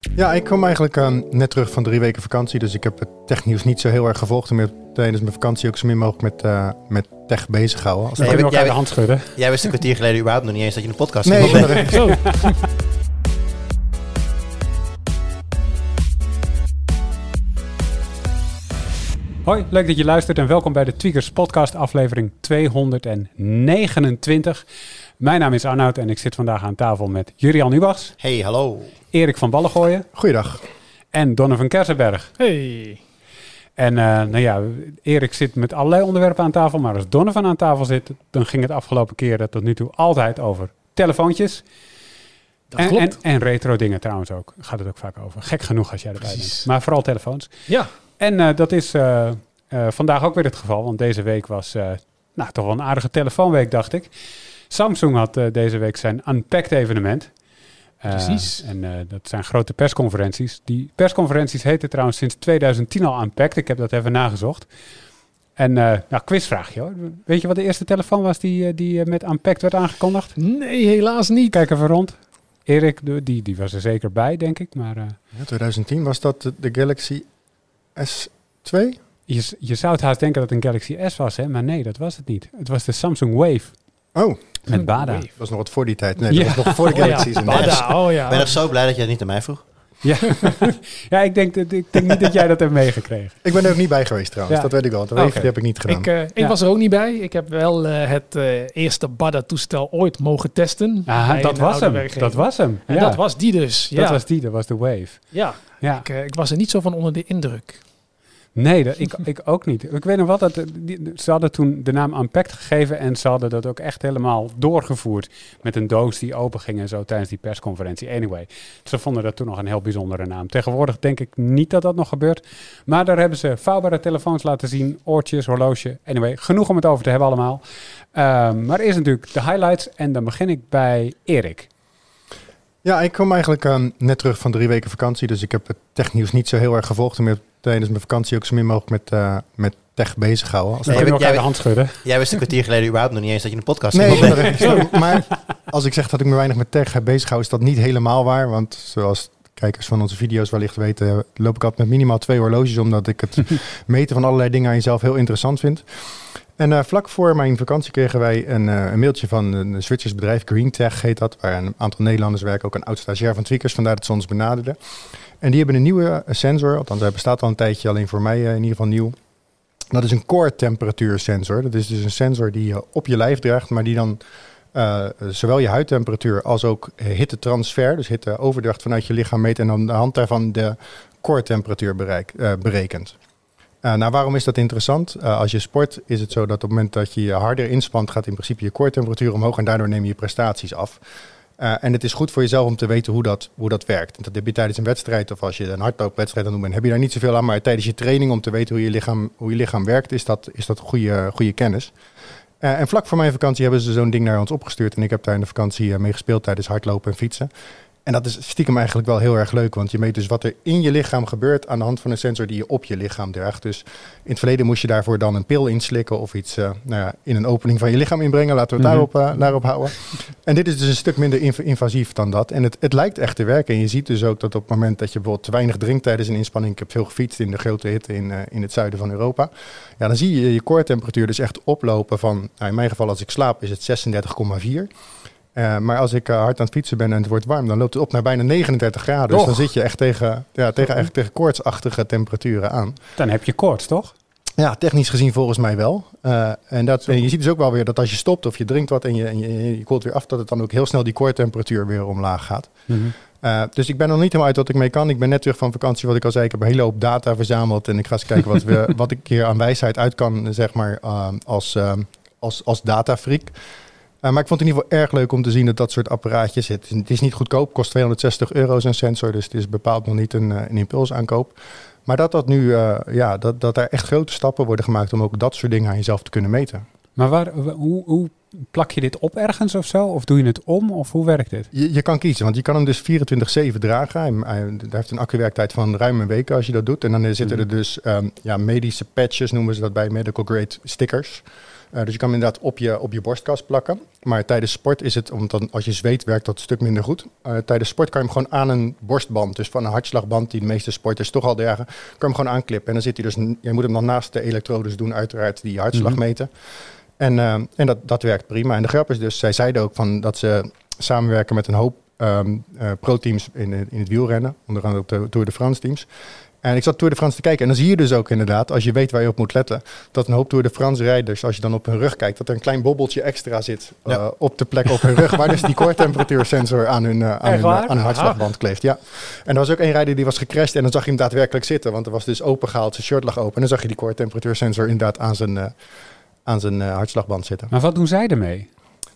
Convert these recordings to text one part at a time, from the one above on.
Ja, ik kwam eigenlijk uh, net terug van drie weken vakantie. Dus ik heb het technieuws niet zo heel erg gevolgd. En tijdens mijn vakantie ook zo min mogelijk met, uh, met tech bezig houden. Als nee, we elkaar de hand schudden. Jij wist een kwartier geleden überhaupt nog niet eens dat je een podcast nee. Hoi, leuk dat je luistert en welkom bij de Tweakers podcast aflevering 229. Mijn naam is Arnoud en ik zit vandaag aan tafel met Jurian Ubachs. Hey, hallo. Erik van Ballengooien. Goeiedag. En Donovan Kersenberg. Hey. En uh, nou ja, Erik zit met allerlei onderwerpen aan tafel, maar als Donovan aan tafel zit, dan ging het afgelopen keren tot nu toe altijd over telefoontjes. Dat en, klopt. En, en, retro dingen trouwens ook. Gaat het ook vaak over. Gek genoeg als jij erbij Precies. bent. Maar vooral telefoons. Ja. En uh, dat is uh, vandaag ook weer het geval, want deze week was nou, toch wel een aardige telefoonweek, dacht ik. Samsung had uh, deze week zijn Unpacked evenement. Uh, Precies. En uh, dat zijn grote persconferenties. Die persconferenties heten trouwens sinds 2010 al Unpacked. Ik heb dat even nagezocht. En nou, quizvraagje hoor. Weet je wat de eerste telefoon was die, die met Unpacked werd aangekondigd? Nee, helaas niet. Kijk even rond. Erik, die, die was er zeker bij, denk ik. Maar, ja, 2010 was dat de, de Galaxy S2? Je, je zou het haast denken dat het een Galaxy S was, hè? maar nee, dat was het niet. Het was de Samsung Wave. Oh. Met Bada. Dat was nog wat voor die tijd. Nee, dat was nog voor de Galaxies. Oh, ja. Bada, oh ja. Ik ben nog zo blij dat je het niet aan mij vroeg. Ja, ja ik, denk, dat, ik denk niet dat jij dat hebt meegekregen. Ik ben er ook niet bij geweest trouwens, ja. dat weet ik wel. Dat okay. heb ik niet gedaan. Ik, uh, ik ja. was er ook niet bij. Ik heb wel uh, het uh, eerste Bada-toestel ooit mogen testen. Ah, dat was hem. Dat was hem. En dat was die dus. Dat was die, dat was de Wave. Ja, ja. Ik, ik was er niet zo van onder de indruk. Nee, dat, ik, ik ook niet. Ik weet nog wat, dat, die, ze hadden toen de naam Unpacked gegeven en ze hadden dat ook echt helemaal doorgevoerd met een doos die open ging en zo tijdens die persconferentie. Anyway, ze vonden dat toen nog een heel bijzondere naam. Tegenwoordig denk ik niet dat dat nog gebeurt, maar daar hebben ze vouwbare telefoons laten zien, oortjes, horloge. Anyway, genoeg om het over te hebben allemaal. Um, maar eerst natuurlijk de highlights en dan begin ik bij Erik. Ja, ik kwam eigenlijk uh, net terug van drie weken vakantie, dus ik heb het technieuws niet zo heel erg gevolgd. En tijdens mijn vakantie ook zo min mogelijk met, uh, met tech bezig houden. Als nee, jij, de hand schudden. Jij wist een kwartier geleden überhaupt nog niet eens dat je een podcast nee, nee, maar als ik zeg dat ik me weinig met tech heb bezig hou, is dat niet helemaal waar. Want zoals kijkers van onze video's wellicht weten, loop ik altijd met minimaal twee horloges, omdat ik het meten van allerlei dingen aan jezelf heel interessant vind. En uh, vlak voor mijn vakantie kregen wij een, uh, een mailtje van een Zwitsers bedrijf, Green Tech heet dat, waar een aantal Nederlanders werken, ook een oud stagiair van Tweakers, vandaar dat ze ons benaderden. En die hebben een nieuwe sensor, althans hij bestaat al een tijdje, alleen voor mij in ieder geval nieuw. Dat is een core temperatuursensor. Dat is dus een sensor die je op je lijf draagt, maar die dan zowel je huidtemperatuur als ook hittetransfer, dus hitteoverdracht vanuit je lichaam meet en dan de hand daarvan de core temperatuur bereik, berekent. Uh, nou, waarom is dat interessant? Uh, als je sport is het zo dat op het moment dat je je harder inspant, gaat in principe je koortemperatuur omhoog en daardoor neem je prestaties af. Uh, en het is goed voor jezelf om te weten hoe dat, hoe dat werkt. Dat heb je tijdens een wedstrijd of als je een hardloopwedstrijd aan het heb je daar niet zoveel aan. Maar tijdens je training om te weten hoe je lichaam, hoe je lichaam werkt, is dat, is dat goede, goede kennis. en vlak voor mijn vakantie hebben ze zo'n ding naar ons opgestuurd. En ik heb daar in de vakantie mee gespeeld tijdens hardlopen en fietsen. En dat is stiekem eigenlijk wel heel erg leuk, want je meet dus wat er in je lichaam gebeurt aan de hand van een sensor die je op je lichaam draagt. Dus in het verleden moest je daarvoor dan een pil inslikken of iets uh, nou ja, in een opening van je lichaam inbrengen. Laten we het daarop, uh, daarop houden. En dit is dus een stuk minder inv invasief dan dat. En het, het lijkt echt te werken. En je ziet dus ook dat op het moment dat je bijvoorbeeld te weinig drinkt tijdens een inspanning. Ik heb veel gefietst in de grote hitte in, uh, in het zuiden van Europa. Ja, dan zie je je koortemperatuur dus echt oplopen van, nou in mijn geval als ik slaap is het 36,4. Uh, maar als ik uh, hard aan het fietsen ben en het wordt warm, dan loopt het op naar bijna 39 graden. Dus dan zit je echt tegen, ja, tegen, eigenlijk tegen koortsachtige temperaturen aan. Dan heb je koorts, toch? Ja, technisch gezien volgens mij wel. Uh, en, dat, en je ziet dus ook wel weer dat als je stopt of je drinkt wat en je, en je, je koelt weer af, dat het dan ook heel snel die koortemperatuur weer omlaag gaat. Mm -hmm. Uh, dus ik ben nog niet helemaal uit wat ik mee kan. Ik ben net terug van vakantie, wat ik al zei. Ik heb een hele hoop data verzameld. En ik ga eens kijken wat, we, wat ik hier aan wijsheid uit kan, zeg maar, uh, als, uh, als, als datafreak. Uh, maar ik vond het in ieder geval erg leuk om te zien dat dat soort apparaatjes zit. Het is niet goedkoop, kost 260 euro zijn sensor, dus het is bepaald nog niet een, een impulsaankoop. Maar dat, dat nu, uh, ja, dat, dat er echt grote stappen worden gemaakt om ook dat soort dingen aan jezelf te kunnen meten. Maar waar, hoe, hoe plak je dit op ergens of zo? Of doe je het om? Of hoe werkt dit? Je, je kan kiezen, want je kan hem dus 24-7 dragen. Hij, hij- hij heeft een accuwerktijd van ruim een week als je dat doet. En dan zitten Mhm. er dus ehm, ja, medische patches, noemen ze dat bij medical grade stickers. Eh, dus je kan hem inderdaad op je, op je borstkast plakken. Maar tijdens sport is het, omdat dan, als je zweet werkt dat een stuk minder goed. Eh, tijdens sport kan je hem gewoon aan een borstband, dus van een hartslagband die de meeste sporters toch al dragen, kan je hem gewoon aanklippen. En dan zit hij dus, je moet hem dan naast de elektrodes doen uiteraard die je hartslag Mhm. meten. En, eh, en dat, dat werkt prima. En de grap is dus, zij zeiden ook van dat ze samenwerken met een hoop ehm eh, pro-teams in, het- in het wielrennen. Onder andere op de Tour de France teams. En ik zat Tour de France te kijken. En dan zie je dus ook inderdaad, als je weet waar je op moet letten, dat een hoop Tour de France rijders, als je dan op hun rug kijkt, dat er een klein bobbeltje extra zit eh, op de plek op hun rug, waar dus die koortemperatuursensor aan hun, eh, aan Echt hun, waar? aan hun hartslagband kleeft. Ja. En er was ook één rijder die was gecrashed en dan zag je hem daadwerkelijk zitten, want er was dus opengehaald, zijn shirt lag open. En dan zag je die koortemperatuursensor inderdaad aan zijn, eh, aan zijn eh, hartslagband zitten. Maar wat doen zij ermee?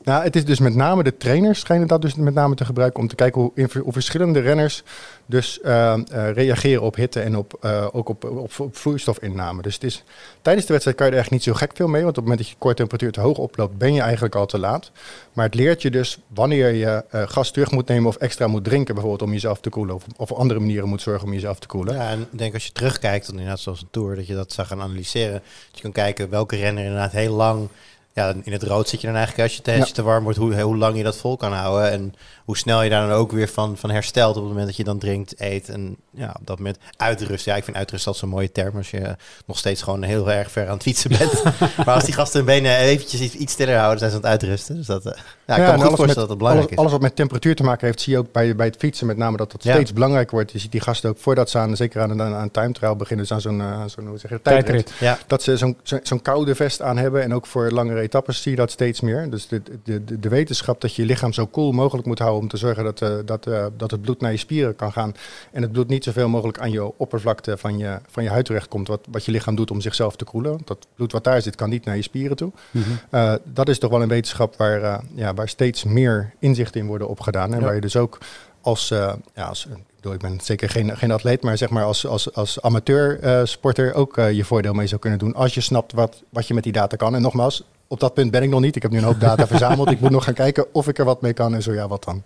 Nou, het is dus met name de trainers schijnen dat dus met name te gebruiken om te kijken hoe, verschillende renners dus eh, eh, reageren op hitte en op, eh, ook op, op, vloeistofinname. Dus het is, tijdens de wedstrijd kan je er echt niet zo gek veel mee, want op het moment dat je koortemperatuur te hoog oploopt, ben je eigenlijk al te laat. Maar het leert je dus wanneer je gas terug moet nemen of extra moet drinken, bijvoorbeeld om jezelf te koelen, of, andere manieren moet zorgen om jezelf te koelen. Ja, en ik denk als je terugkijkt, dan inderdaad zoals een tour, dat je dat zou gaan analyseren. Dat je kan kijken welke renner inderdaad heel lang ja, in het rood zit je dan eigenlijk als je, Ja. je te warm wordt, hoe, hoe lang je dat vol kan houden. En hoe snel je daar dan ook weer van, van herstelt op het moment dat je dan drinkt, eet en ja, op dat moment uitrust. Ja, ik vind uitrust altijd zo'n mooie term als je nog steeds gewoon heel erg ver aan het fietsen bent. maar als die gasten hun benen eventjes iets, iets stiller houden, zijn ze aan het uitrusten. Dus dat, eh, ja, ik Ja, kan me goed voorstellen met- dat dat belangrijk alles, is. alles wat met temperatuur te maken heeft, zie je ook bij, bij het fietsen met name dat dat Ja. steeds belangrijker wordt. Je ziet die gasten ook voordat ze aan, zeker aan een, aan een time trial beginnen, dus aan zo'n, eh, zo'n hoe zeg je, dat, tijdrit. Tijdrit. Ja, Dat ze zo'n zo, zo'n koude vest aan hebben en ook voor langere etappes zie je dat steeds meer. Dus de, de, de, de wetenschap dat je je lichaam zo koel mogelijk moet houden om te zorgen dat, eh, dat, eh, dat het bloed naar je spieren kan gaan. En het bloed niet zoveel mogelijk aan je oppervlakte van je, van je huid terecht komt, wat, wat je lichaam doet om zichzelf te koelen. Dat bloed wat daar zit kan niet naar je spieren toe. Mhm. Uh, dat is toch wel een wetenschap waar, ja, waar steeds meer inzichten in worden opgedaan. En Ja. waar je dus ook als, ja, als ik, ben zeker geen, geen atleet, maar zeg maar als, als, als amateur uh, sporter ook uh, je voordeel mee zou kunnen doen. Als je snapt wat, wat je met die data kan. En nogmaals, op dat punt ben ik nog niet. Ik heb nu een hoop data verzameld. Ik moet nog gaan kijken of ik er wat mee kan en zo ja, wat dan.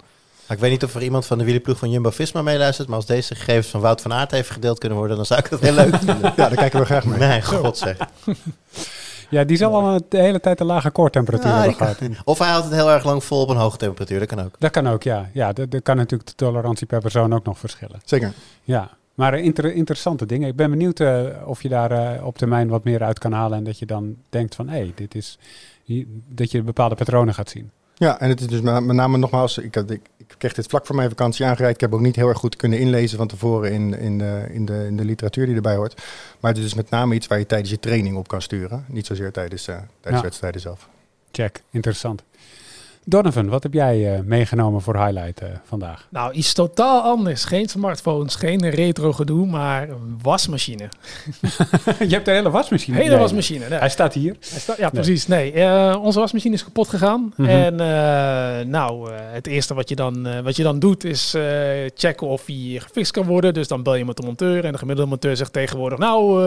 Ik weet niet of er iemand van de wielerploeg van Jumbo-Visma meeluistert, maar als deze gegevens van Wout van Aert even gedeeld kunnen worden, dan zou ik dat heel leuk vinden. Ja, daar kijken we graag mee. Mijn god zeg. Ja, die zal al de hele tijd een lage koortemperatuur Ja, hebben gehad. Of hij houdt het heel erg lang vol op een hoge temperatuur, dat kan ook. Dat kan ook, ja. Ja, dat, dat kan natuurlijk de tolerantie per persoon ook nog verschillen. Zeker. Ja, maar eh, inter- interessante dingen. Ik ben benieuwd eh, of je daar eh, op termijn wat meer uit kan halen en dat je dan denkt van, hé, dit is... dat je bepaalde patronen gaat zien. Ja, en het is dus met name nogmaals, ik, ik, ik kreeg dit vlak voor mijn vakantie aangereikt. Ik heb ook niet heel erg goed kunnen inlezen van tevoren in, in, de, in, de, in de literatuur die erbij hoort. Maar het is dus met name iets waar je tijdens je training op kan sturen. Niet zozeer tijdens, eh tijdens Ja. wedstrijden zelf. Check, interessant. Donovan, wat heb jij eh, meegenomen voor highlight eh, vandaag? Nou, iets totaal anders. Geen smartphones, geen retro gedoe, maar een wasmachine. je hebt een hele wasmachine. Hele Nee, wasmachine. Nee. Hij staat hier. Hij ja, precies. Nee, eh, onze wasmachine is kapot gegaan. Mhm. En nou, het eerste wat je dan, wat je dan doet is checken of hij gefixt kan worden. Dus dan bel je met de monteur. En de gemiddelde monteur zegt tegenwoordig, nou...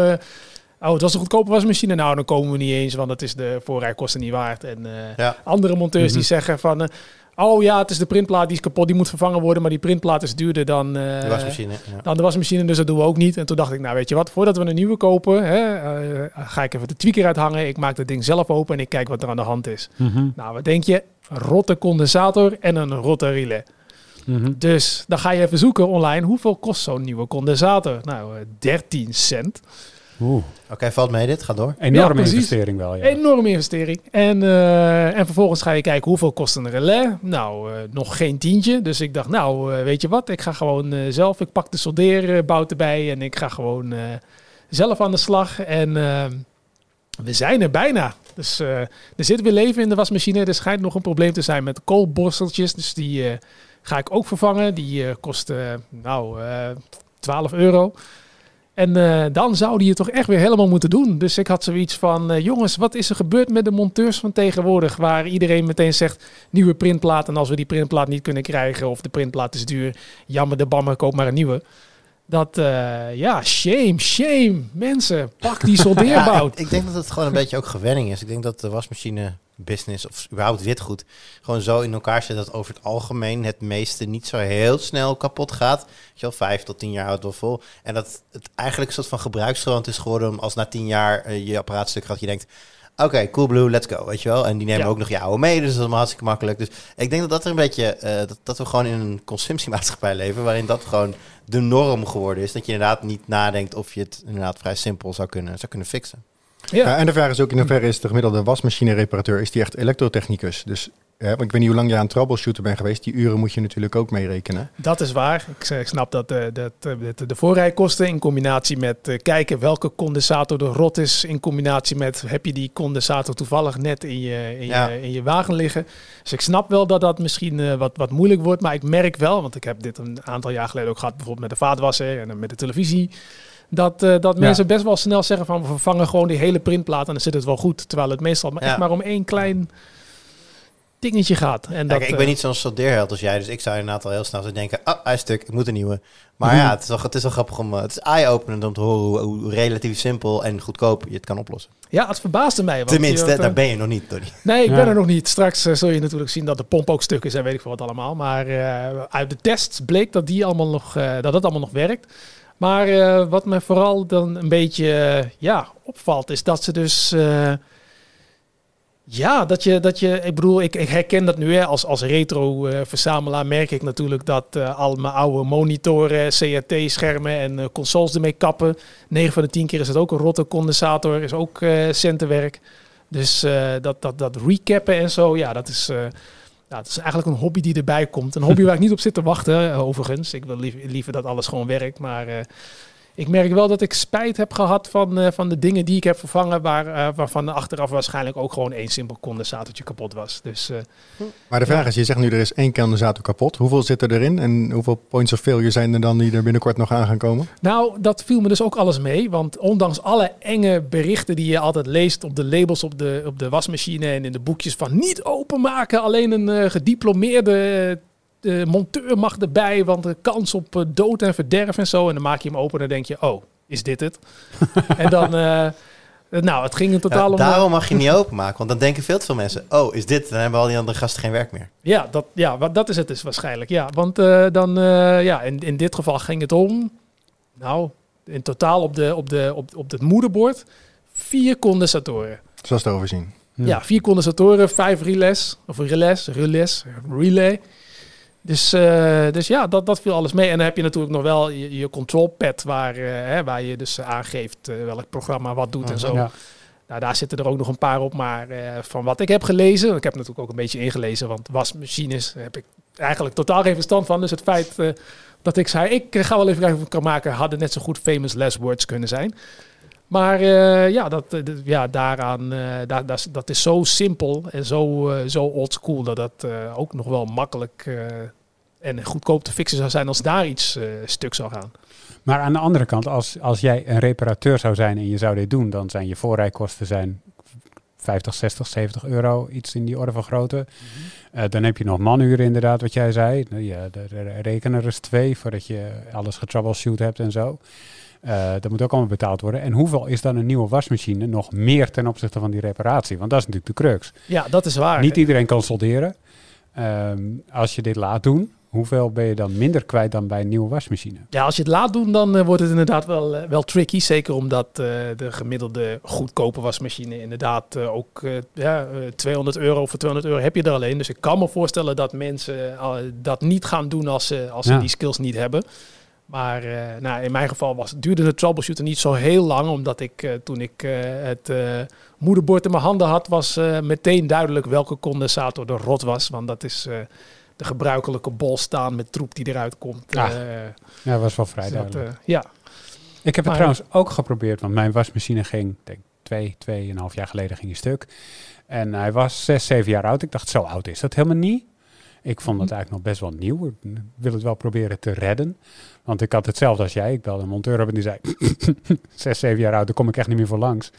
Oh, het was een goedkope wasmachine. Nou, dan komen we niet eens, want dat is de voorrijkosten niet waard. En eh, Ja. andere monteurs Mhm. die zeggen van... eh, oh ja, het is de printplaat die is kapot, die moet vervangen worden. Maar die printplaat is duurder dan... eh, De wasmachine. Ja. dan de wasmachine, dus dat doen we ook niet. En toen dacht ik, nou weet je wat, voordat we een nieuwe kopen, hè, ga ik even de tweaker uithangen. Ik maak dat ding zelf open en ik kijk wat er aan de hand is. Mhm, Nou, wat denk je? Een rotte condensator en een rotte relais. mhm. Dus dan ga je even zoeken online, hoeveel kost zo'n nieuwe condensator? Nou, eh, 13 cent. Oeh, Oké, valt mee dit, ga door. enorme Ja, investering wel, ja. Enorme investering. En, eh, en vervolgens ga je kijken hoeveel kost een relais. Nou, eh, nog geen tientje. Dus ik dacht, nou, eh, weet je wat? Ik ga gewoon eh, zelf. Ik pak de soldeerbout erbij en ik ga gewoon eh, zelf aan de slag. En eh, we zijn er bijna. Dus eh, er zit weer leven in de wasmachine. Er schijnt nog een probleem te zijn met de koolborsteltjes. Dus die eh, ga ik ook vervangen. Die eh, kosten, nou, eh 12 euro. En eh, dan zou die het toch echt weer helemaal moeten doen. Dus ik had zoiets van, eh, jongens, wat is er gebeurd met de monteurs van tegenwoordig? Waar iedereen meteen zegt, nieuwe printplaat. En als we die printplaat niet kunnen krijgen of de printplaat is duur, jammer de bammer, koop maar een nieuwe. Dat, eh, ja, shame, shame. Mensen, pak die Ja, soldeerbout. ik, ik denk dat het gewoon een beetje ook gewenning is. Ik denk dat de wasmachine business of überhaupt witgoed gewoon zo in elkaar zit dat over het algemeen het meeste niet zo heel snel kapot gaat. Weet je wel, vijf tot tien jaar houdt wel vol. En dat het eigenlijk een soort van gebruiksgewoond is geworden om als na tien jaar eh, je apparaatstuk gaat, je denkt, oké, cool blue, let's go, weet je wel. En die nemen Ja. ook nog je oude mee, dus dat is hartstikke makkelijk. Dus ik denk dat dat er een beetje, eh, dat, dat we gewoon in een consumptiemaatschappij leven, waarin dat gewoon de norm geworden is. Dat je inderdaad niet nadenkt of je het inderdaad vrij simpel zou kunnen, zou kunnen fixen. Ja. Ja, en de vraag is ook in hoeverre is de gemiddelde wasmachine-reparateur, is die echt elektrotechnicus? Dus ja, want ik weet niet hoe lang je aan troubleshooter bent geweest. Die uren moet je natuurlijk ook meerekenen. Dat is waar. Ik, eh, snap dat, eh, dat, eh, de voorrijkosten in combinatie met eh, kijken welke condensator er rot is, in combinatie met heb je die condensator toevallig net in je, in Ja. je, in je wagen liggen. Dus ik snap wel dat dat misschien eh, wat, wat moeilijk wordt, maar ik merk wel, want ik heb dit een aantal jaar geleden ook gehad, bijvoorbeeld met de vaatwasser en met de televisie. Dat, eh, dat Ja. mensen best wel snel zeggen van we vervangen gewoon die hele printplaat en dan zit het wel goed. Terwijl het meestal maar Ja. echt maar om één klein dingetje gaat. En dat, Kijk, ik eh, ben niet zo'n soldeerheld als jij, dus ik zou inderdaad al heel snel zo denken, oh, hij is stuk, ik moet een nieuwe. Maar Mhm. ja, het is, wel, het is wel grappig om, eh, het is eye-openend om te horen hoe, hoe relatief simpel en goedkoop je het kan oplossen. Ja, het verbaasde mij. want Tenminste, eh, daar ben je nog niet, Donnie. Nee, ik Ja. ben er nog niet. Straks eh, zul je natuurlijk zien dat de pomp ook stuk is en weet ik veel wat allemaal. Maar eh, uit de tests bleek dat, die allemaal nog, eh, dat het allemaal nog werkt. Maar eh, wat me vooral dan een beetje eh, ja, opvalt, is dat ze dus... eh, ja, dat je, dat je, ik bedoel, ik, ik herken dat nu hè, als, als retro-verzamelaar. merk ik natuurlijk dat al mijn oude monitoren, CRT-schermen en consoles ermee kappen. 9 van de 10 keer is het ook een rotte condensator, is ook centenwerk. Dus dat, dat, dat recappen en zo, ja, dat is, eh, ja, dat is eigenlijk een hobby die erbij komt. Een hobby waar ik niet op zit te wachten, eh, overigens. Ik wil liever, liever dat alles gewoon werkt, maar... ik merk wel dat ik spijt heb gehad van, eh, van de dingen die ik heb vervangen, waar, eh, waarvan achteraf waarschijnlijk ook gewoon één simpel condensatortje kapot was. Dus eh, Maar de vraag is, je zegt nu er is één condensator kapot. Hoeveel zit er erin en hoeveel points of failure zijn er dan die er binnenkort nog aan gaan komen? Nou, dat viel me dus ook alles mee. Want ondanks alle enge berichten die je altijd leest op de labels op de, op de wasmachine en in de boekjes van niet openmaken, alleen een gediplomeerde eh, monteur mag erbij, want de kans op eh, dood en verderf en zo. En dan maak je hem open en dan denk je, oh, is dit het? en dan, eh, nou, het ging in totaal Ja, om... daarom mag je niet openmaken, want dan denken veel te veel mensen, oh, is dit? Dan hebben al die andere gasten geen werk meer. Ja, dat, ja wat, dat is het dus waarschijnlijk. Ja, want eh, dan, eh, ja, in, in dit geval ging het om, nou, in totaal op, de, op, de, op, op het moederbord vier condensatoren. Zoals te overzien. Ja, vier condensatoren, vijf relays, of relays, relays, relay. Dus, eh, dus ja, dat, dat viel alles mee. En dan heb je natuurlijk nog wel je, je control pad waar, eh, hè, waar je dus aangeeft eh, welk programma wat doet en zo. Ja. Nou, daar zitten er ook nog een paar op. Maar van wat ik heb gelezen, ik heb natuurlijk ook een beetje ingelezen, want wasmachines heb ik eigenlijk totaal geen verstand van. Dus het feit dat ik zei, ik ga wel even kijken of ik kan maken, hadden net zo goed famous last words kunnen zijn. Maar eh, ja, dat, eh, ja, daaraan, daar, dat, is, dat is zo simpel en zo, eh, zo old school dat dat ook nog wel makkelijk en goedkoop te fixen zou zijn als daar iets stuk zou gaan. Maar aan de andere kant, als, als jij een reparateur zou zijn en je zou dit doen, dan zijn je voorrijkosten zijn 50, 60, 70 euro, iets in die orde van grootte. Eh, dan heb je nog manuren inderdaad, wat jij zei. Nou Ja, de, de rekener is twee voordat je alles getroubleshoot hebt en zo. Eh, dat moet ook allemaal betaald worden. En hoeveel is dan een nieuwe wasmachine nog meer ten opzichte van die reparatie? Want dat is natuurlijk de crux. Ja, dat is waar. Niet iedereen kan solderen. Ehm, als je dit laat doen, hoeveel ben je dan minder kwijt dan bij een nieuwe wasmachine? Ja, als je het laat doen, dan eh, wordt het inderdaad wel, eh, wel tricky. Zeker omdat de gemiddelde goedkope wasmachine inderdaad ook ja, eh, 200 euro voor 200 euro heb je er alleen. Dus ik kan me voorstellen dat mensen dat niet gaan doen als ze, als ze die skills niet hebben. Maar eh, nou, in mijn geval was, duurde de troubleshooter niet zo heel lang. Omdat ik eh, toen ik eh, het moederbord in mijn handen had, was meteen duidelijk welke condensator de rot was. Want dat is de gebruikelijke bol staan met troep die eruit komt. Ah, Ja, dat was wel vrij dus dat, duidelijk. ja, Ik heb het Maar- trouwens ook geprobeerd, want mijn wasmachine ging, denk twee, tweeënhalf jaar geleden ging hij stuk. En hij was zes, zeven jaar oud. Ik dacht, zo oud is dat helemaal niet. Ik vond het eigenlijk nog best wel nieuw. Ik wil het wel proberen te redden. Want ik had hetzelfde als jij. Ik belde een monteur op en die zei... zes, zeven jaar oud, daar kom ik echt niet meer voor langs.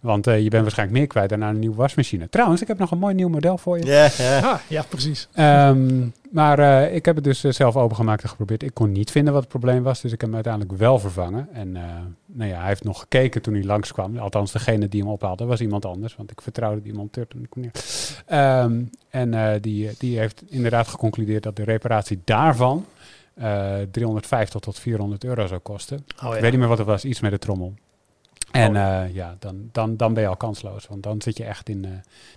Want eh, je bent waarschijnlijk meer kwijt dan aan een nieuwe wasmachine. Trouwens, ik heb nog een mooi nieuw model voor je. Ja, ja. Ah, ja, precies. Ehm, maar eh, ik heb het dus eh, zelf opengemaakt en geprobeerd. Ik kon niet vinden wat het probleem was, dus ik heb hem uiteindelijk wel vervangen. En eh, nou ja, hij heeft nog gekeken toen hij langskwam. Althans, degene die hem ophaalde was iemand anders, want ik vertrouwde die monteur toen ik neer. Ehm, en eh, die, die heeft inderdaad geconcludeerd dat de reparatie daarvan 350 tot 400 euro zou kosten. Oh, Ik weet niet meer wat het was, iets met de trommel. En eh, ja, dan, dan, dan ben je al kansloos, want dan zit je echt in eh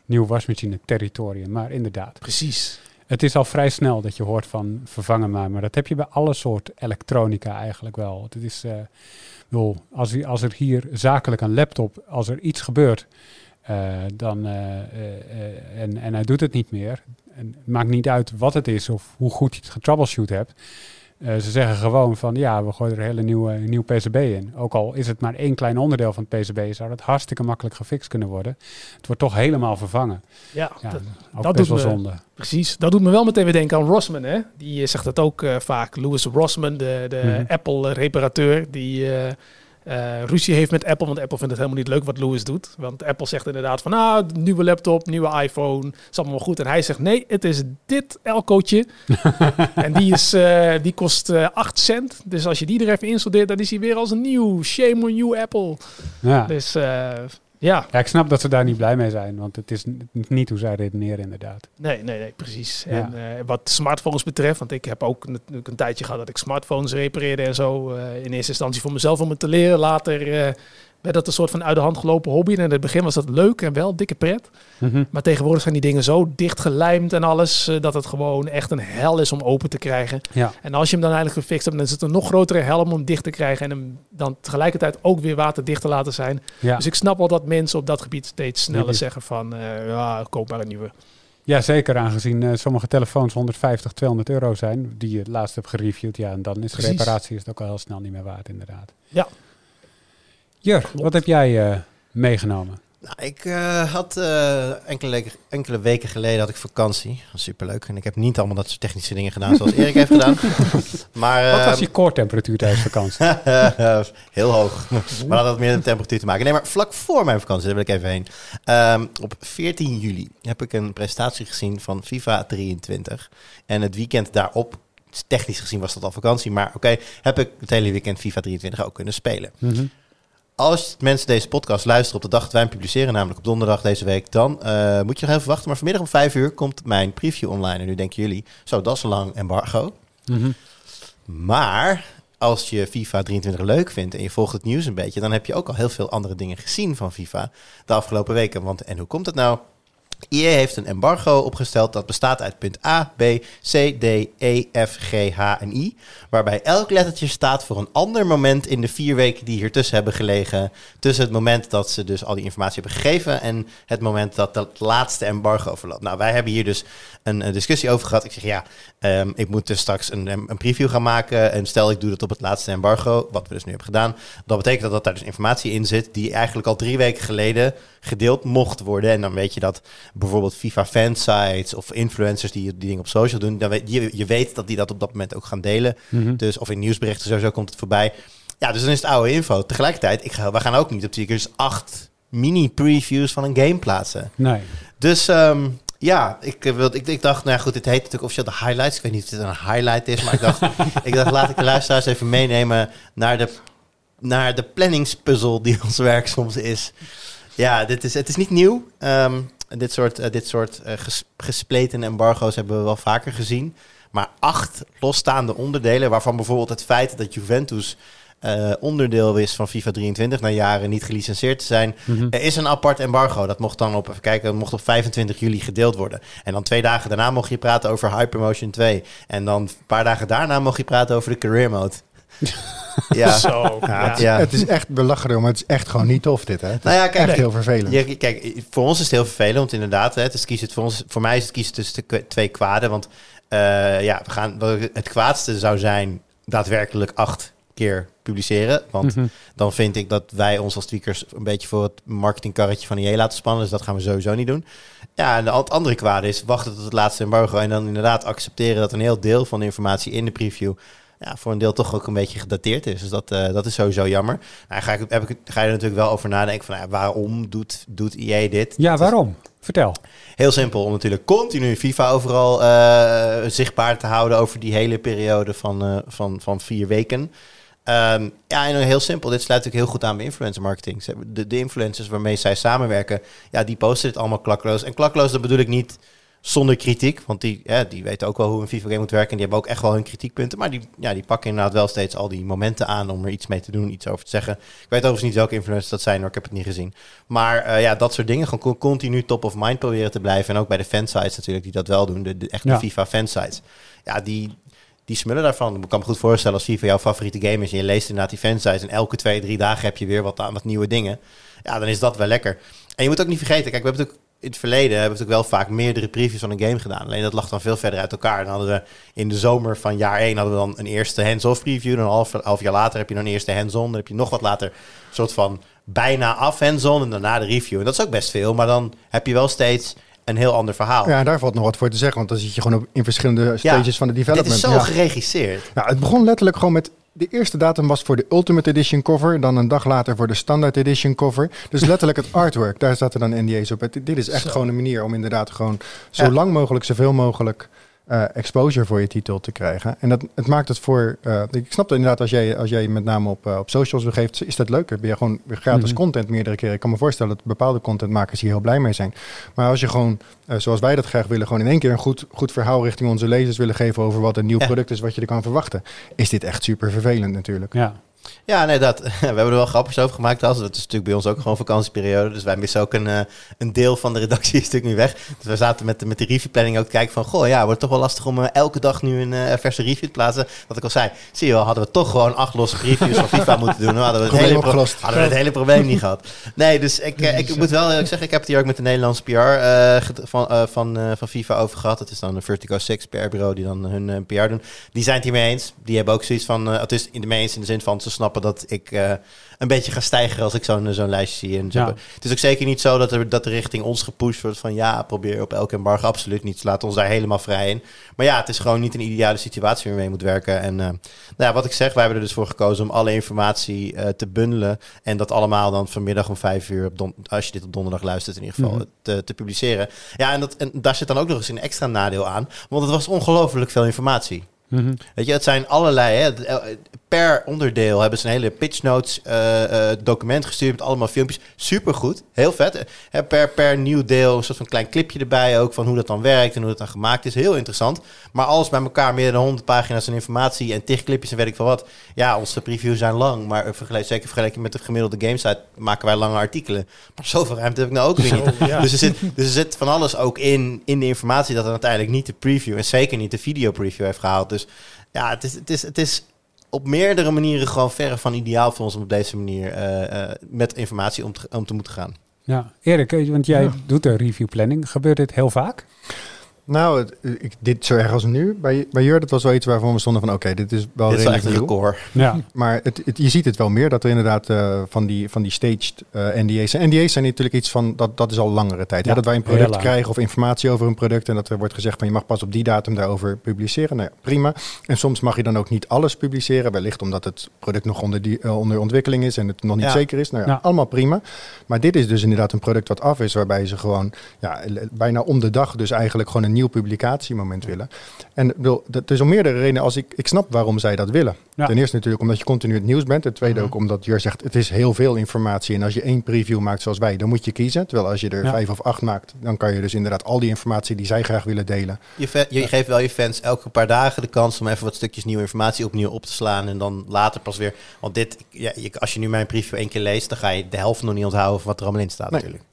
nieuw wasmachine territorium. Maar inderdaad, Precies. het is al vrij snel dat je hoort van vervangen maar. Maar dat heb je bij alle soort elektronica eigenlijk wel. Het is, eh, ik bedoel, als, als er hier zakelijk een laptop, als er iets gebeurt, eh, dan, eh, eh, eh, en, en hij doet het niet meer. En het maakt niet uit wat het is of hoe goed je het getroubleshoot hebt. Eh, ze zeggen gewoon van ja, we gooien er een hele nieuwe, nieuw PCB in. Ook al is het maar één klein onderdeel van het PCB, zou dat hartstikke makkelijk gefixt kunnen worden. Het wordt toch helemaal vervangen. Ja, Ja, dat- ook dat doet wel me- zonde. precies. Dat doet me wel meteen weer denken aan Rossman. Hè? Die eh, zegt dat ook eh, vaak. Louis Rossman, de, de Mhm. Apple-reparateur, die eh, eh, ruzie heeft met Apple. Want Apple vindt het helemaal niet leuk wat Louis doet. Want Apple zegt inderdaad van, ah, nieuwe laptop, nieuwe iPhone, is allemaal wel goed. En hij zegt, nee, het is dit Elcootje. en die, is, eh, die kost eh 8 cent. Dus als je die er even installeert, dan is hij weer als een nieuw. Shame on you, Apple. Ja. Dus ja, ja, ik snap dat ze daar niet blij mee zijn, want het is niet hoe zij redeneren inderdaad. Nee, nee, nee, precies. Ja. En eh, wat smartphones betreft, want ik heb ook natuurlijk een tijdje gehad dat ik smartphones repareerde en zo. eh, in eerste instantie voor mezelf om het te leren. Later eh, werd dat een soort van uit de hand gelopen hobby. En in het begin was dat leuk en wel dikke pret. Mhm. Maar tegenwoordig zijn die dingen zo dicht gelijmd en alles, eh, dat het gewoon echt een hel is om open te krijgen. Ja. En als je hem dan eigenlijk gefixt hebt, dan is het een nog grotere hel om hem dicht te krijgen. En hem dan tegelijkertijd ook weer waterdicht te laten zijn. Ja. Dus ik snap wel dat mensen op dat gebied steeds sneller zeggen van, eh, ja, koop maar een nieuwe. ja, zeker aangezien eh, sommige telefoons 150, 200 euro zijn, die je laatst hebt gereviewd. Ja, en dan is Precies. reparatie is het ook al heel snel niet meer waard inderdaad. Ja. Jur, Klopt. wat heb jij eh, meegenomen? Nou, ik eh, had eh, enkele, weken- enkele weken geleden had ik vakantie. Superleuk. En ik heb niet allemaal dat soort technische dingen gedaan zoals Erik heeft gedaan. Maar, Wat was je core temperatuur tijdens vakantie? Heel hoog. maar dat had meer met de temperatuur te maken. Nee, maar vlak voor mijn vakantie, daar wil ik even heen. Ehm, op 14 juli heb ik een presentatie gezien van FIFA 23. En het weekend daarop, technisch gezien was dat al vakantie, maar oké, heb ik het hele weekend FIFA 23 ook kunnen spelen. Mhm. Als mensen deze podcast luisteren op de dag dat wij hem publiceren, namelijk op donderdag deze week, dan eh, moet je nog even wachten. Maar vanmiddag om 5 uur komt mijn preview online. En nu denken jullie, zo, dat is een lang embargo. Mhm. Maar als je FIFA 23 leuk vindt en je volgt het nieuws een beetje, dan heb je ook al heel veel andere dingen gezien van FIFA de afgelopen weken. Want en hoe komt het nou? EA heeft een embargo opgesteld dat bestaat uit punt A, B, C, D, E, F, G, H en I. Waarbij elk lettertje staat voor een ander moment in de vier weken die hier tussen hebben gelegen. Tussen het moment dat ze dus al die informatie hebben gegeven en het moment dat dat laatste embargo verloopt. Nou, wij hebben hier dus een, een discussie over gehad. Ik zeg ja, ehm, ik moet dus straks een, een preview gaan maken. En stel ik doe dat op het laatste embargo, wat we dus nu hebben gedaan. Dat betekent dat, dat daar dus informatie in zit die eigenlijk al drie weken geleden gedeeld mocht worden. En dan weet je dat bijvoorbeeld FIFA fansites of influencers die die dingen op social doen, dan weet je, je weet dat die dat op dat moment ook gaan delen. Mhm. Dus of in nieuwsberichten sowieso komt het voorbij. Ja, dus dan is het oude info. Tegelijkertijd, ik ga, we gaan ook niet op Tweakers acht mini-previews van een game plaatsen. Nee. Dus ehm, ja, ik, eh, wilde, ik, ik dacht, nou ja, goed, dit heet natuurlijk officieel de highlights. Ik weet niet of dit een highlight is, maar ik dacht, ik dacht laat ik de luisteraars even meenemen naar de, naar de planningspuzzel die ons werk soms is. Ja, dit is, het is niet nieuw. Ehm, dit soort, eh, dit soort eh, ges, gespleten embargo's hebben we wel vaker gezien. Maar acht losstaande onderdelen, waarvan bijvoorbeeld het feit dat Juventus eh, onderdeel is van FIFA 23 na jaren niet gelicenseerd te zijn, Mhm. er is een apart embargo. Dat mocht dan op, even kijken, dat mocht op 25 juli gedeeld worden. En dan twee dagen daarna mocht je praten over Hypermotion 2. En dan een paar dagen daarna mocht je praten over de career mode. ja. Zo, Ja, het, is- Ja. het is echt belachelijk, maar het is echt gewoon niet tof dit. Hè? Het Nou ja, is kijk, echt heel vervelend. Kijk, voor ons is het heel vervelend, want inderdaad, hè, het is kiezen, voor, ons, voor mij is het kiezen tussen de twee kwaden. Want eh, ja, we gaan, het kwaadste zou zijn daadwerkelijk acht keer publiceren. Want Mhm. dan vind ik dat wij ons als tweakers een beetje voor het marketingkarretje van IE laten spannen. Dus dat gaan we sowieso niet doen. Ja, en de, het andere kwade is wachten tot het laatste embargo en dan inderdaad accepteren dat een heel deel van de informatie in de preview ja, voor een deel toch ook een beetje gedateerd is. Dus dat, eh, dat is sowieso jammer. Nou, ga, ik, heb ik, ga je er natuurlijk wel over nadenken van, nou ja, waarom doet, doet EA dit? Ja, waarom? Vertel. Heel simpel, om natuurlijk continu FIFA overal uh, zichtbaar te houden over die hele periode van, uh, van, van vier weken. Um, ja, en heel simpel, dit sluit natuurlijk heel goed aan bij influencer marketing. De, de influencers waarmee zij samenwerken, ja, die posten het allemaal klakloos. En klakloos, dat bedoel ik niet zonder kritiek. Want die, ja, die weten ook wel hoe een FIFA-game moet werken. En die hebben ook echt wel hun kritiekpunten. Maar die, ja, die pakken inderdaad wel steeds al die momenten aan om er iets mee te doen, iets over te zeggen. Ik weet overigens niet welke influencers dat zijn, hoor. Ik heb het niet gezien. Maar uh, ja, dat soort dingen. Gewoon continu top of mind proberen te blijven. En ook bij de fansites natuurlijk, die dat wel doen. De, de echte ja. FIFA-fansites. Ja, die, die smullen daarvan. Ik kan me goed voorstellen als FIFA jouw favoriete game is. En je leest inderdaad die fansites. En elke twee, drie dagen heb je weer wat aan wat nieuwe dingen. Ja, dan is dat wel lekker. En je moet ook niet vergeten, kijk, we hebben natuurlijk in het verleden hebben we natuurlijk wel vaak meerdere previews van een game gedaan. Alleen dat lag dan veel verder uit elkaar. Dan hadden we in de zomer van jaar 1 hadden we dan een eerste hands-off preview. Dan een half, half jaar later heb je dan een eerste hands-on. Dan heb je nog wat later een soort van bijna af hands-on en daarna de review. En dat is ook best veel, maar dan heb je wel steeds een heel ander verhaal. Ja, daar valt nog wat voor te zeggen, want dan zit je gewoon op, in verschillende stages ja, van de development. Dit is zo ja. geregisseerd. Nou, het begon letterlijk gewoon met de eerste datum was voor de Ultimate Edition cover. Dan een dag later voor de Standard Edition cover. Dus letterlijk het artwork. Daar zaten dan NDA's op. Het, dit is echt Zo. gewoon een manier om inderdaad gewoon zo Ja. lang mogelijk, zoveel mogelijk eh, exposure voor je titel te krijgen. En dat, het maakt het voor... eh, ik snap dat inderdaad als jij, als jij met name op, eh, op socials begeeft, is dat leuker. Ben je gewoon weer gratis Mhm. content meerdere keren. Ik kan me voorstellen dat bepaalde contentmakers hier heel blij mee zijn. Maar als je gewoon, zoals wij dat graag willen, gewoon in één keer een goed, goed verhaal richting onze lezers willen geven over wat een nieuw product is, wat je er kan verwachten, is dit echt super vervelend natuurlijk. Ja. Ja, nee, dat. We hebben er wel grapjes over gemaakt. Als. Het is natuurlijk bij ons ook gewoon vakantieperiode. Dus wij missen ook een, eh, een deel van de redactie is natuurlijk nu weg. Dus we zaten met, de- met de reviewplanning ook te kijken van... Goh, ja, wordt toch wel lastig om eh, elke dag nu een eh, verse review te plaatsen. Wat ik al zei, zie je wel, hadden we toch gewoon acht losse previews van FIFA moeten doen. Dan hadden we het, hele, pro- hadden we het hele probleem niet gehad. Nee, dus ik, ik moet wel eerlijk zeggen, ik heb het hier ook met de Nederlandse PR van, van, van FIFA over gehad. Dat is dan de Vertigo 6 PR-bureau die dan hun PR doen. Die zijn het hiermee eens. Die hebben ook zoiets van, het is in de mee eens in de zin van ze snappen dat ik eh, een beetje ga stijgen als ik zo'n zo'n lijstje zie. En Ja. hebben- Het is ook zeker niet zo dat er, dat er richting ons gepusht wordt van ja, probeer op elke embargo. Absoluut niet. Laten ons daar helemaal vrij in. Maar ja, het is gewoon niet een ideale situatie waar je moet werken. En eh, nou ja, wat ik zeg, wij hebben er dus voor gekozen om alle informatie eh, te bundelen. En dat allemaal dan vanmiddag om vijf uur, op don- als je dit op donderdag luistert in ieder geval, Mhm. te, te publiceren. Ja, en, dat, en daar zit dan ook nog eens een extra nadeel aan. Want het was ongelooflijk veel informatie. Mhm. Weet je, het zijn allerlei. Hè, per onderdeel hebben ze een hele pitch notes eh, eh, document gestuurd met allemaal filmpjes. Supergoed, heel vet. Hè, per, per nieuw deel een soort van klein clipje erbij ook van hoe dat dan werkt en hoe dat dan gemaakt is. Heel interessant. Maar alles bij elkaar, meer dan 100 pagina's aan informatie en tig clipjes en weet ik veel wat. Ja, onze previews zijn lang, maar vergelijk, zeker vergeleken met de gemiddelde gamesite maken wij lange artikelen. Maar zoveel ruimte heb ik nou ook weer niet. Ja. Dus, er zit, dus er zit van alles ook in, in de informatie dat er uiteindelijk niet de preview en zeker niet de video preview heeft gehaald. Dus ja, het is, het is, het is op meerdere manieren gewoon verre van ideaal voor ons om op deze manier eh, eh, met informatie om te, om te moeten gaan. ja. Erik, eh, want jij Ja. doet de review planning. Gebeurt dit heel vaak? Nou, het, ik, dit zo erg als nu. Bij, bij Jur, dat was wel iets waarvan we stonden van... oké, dit is wel Dit is wel redelijk echt een record. Ja. Maar het, het- je ziet het wel meer, dat er inderdaad eh, van, die, van die staged eh, NDA's... En NDA's zijn natuurlijk iets van, dat, dat is al langere tijd. Ja, hè? Dat wij een product krijgen of informatie over een product... en dat er wordt gezegd van je mag pas op die datum daarover publiceren. Nou ja, prima. En soms mag je dan ook niet alles publiceren. Wellicht omdat het product nog onder, die, eh, onder ontwikkeling is en het nog niet Ja. zeker is. Nou ja, Ja. allemaal prima. Maar dit is dus inderdaad een product wat af is... waarbij ze gewoon ja, bijna om de dag dus eigenlijk gewoon een nieuw publicatiemoment willen. En bedoel, dat is om meerdere redenen. Als ik, ik snap waarom zij dat willen. Ja. Ten eerste natuurlijk omdat je continu het nieuws bent. Ten tweede Mhm. ook omdat Jur zegt, het is heel veel informatie. En als je één preview maakt zoals wij, dan moet je kiezen. Terwijl als je er Ja. vijf of acht maakt, dan kan je dus inderdaad al die informatie die zij graag willen delen. Je, je geeft wel je fans elke paar dagen de kans om even wat stukjes nieuwe informatie opnieuw op te slaan. En dan later pas weer. Want dit, ja, je- als je nu mijn preview één keer leest, dan ga je de helft nog niet onthouden van wat er allemaal in staat Nee. natuurlijk.